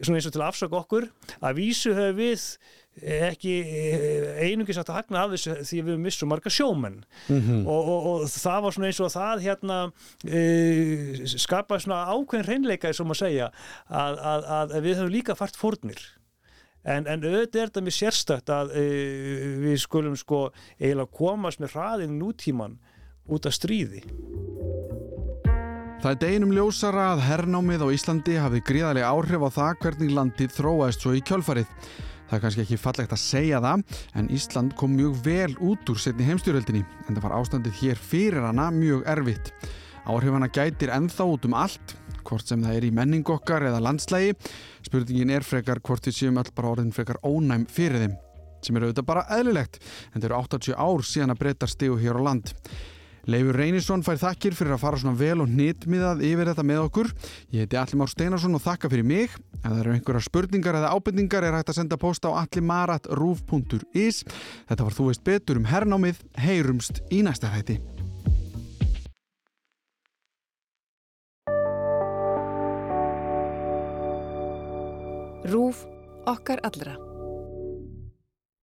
Speaker 3: svona eins og til að afsaka okkur að vísu höfum við ekki einungis átt að hagna af þessu því við missum marga sjómenn
Speaker 2: Mhm.
Speaker 3: og, og, og það var svona eins og það hérna e, skapa svona ákveðin hreinleika eins og maður segja að, að, að við höfum líka fært fórnir En, en auðvitað er þetta mér sérstakt að e, við skulum sko eiginlega komast með hraðin nútíman út af stríði.
Speaker 2: Það er deginum ljósara að hernámið á Íslandi hafi gríðarlega áhrif á það hvernig landið þróaðist svo í kjölfarið. Það er kannski ekki fallegt að segja það, en Ísland kom mjög vel út úr setni heimstjóröldinni, en það var ástandið hér fyrir hana mjög erfitt. Áhrifana gætir ennþá út um allt, hvort sem það er í menning okkar eða landslægi. Spurningin er frekar hvort við séum öll bara orðin frekar ónæm fyrir þeim, sem er auðvitað bara eðlilegt, en það eru 80 ár síðan að breyta stíu hér á land. Leifur Reynisson fær þakkir fyrir að fara svona vel og hnitmiðað yfir þetta með okkur. Ég heiti Alli Már Steinarsson og þakka fyrir mig. Ef það eru einhverjar spurningar eða ábyrningar er hægt að senda post á allimarat.ruf.is. Þetta var Þú veist betur um hernámið. Heyrumst í næsta hætti.
Speaker 1: Rúf okkar allra.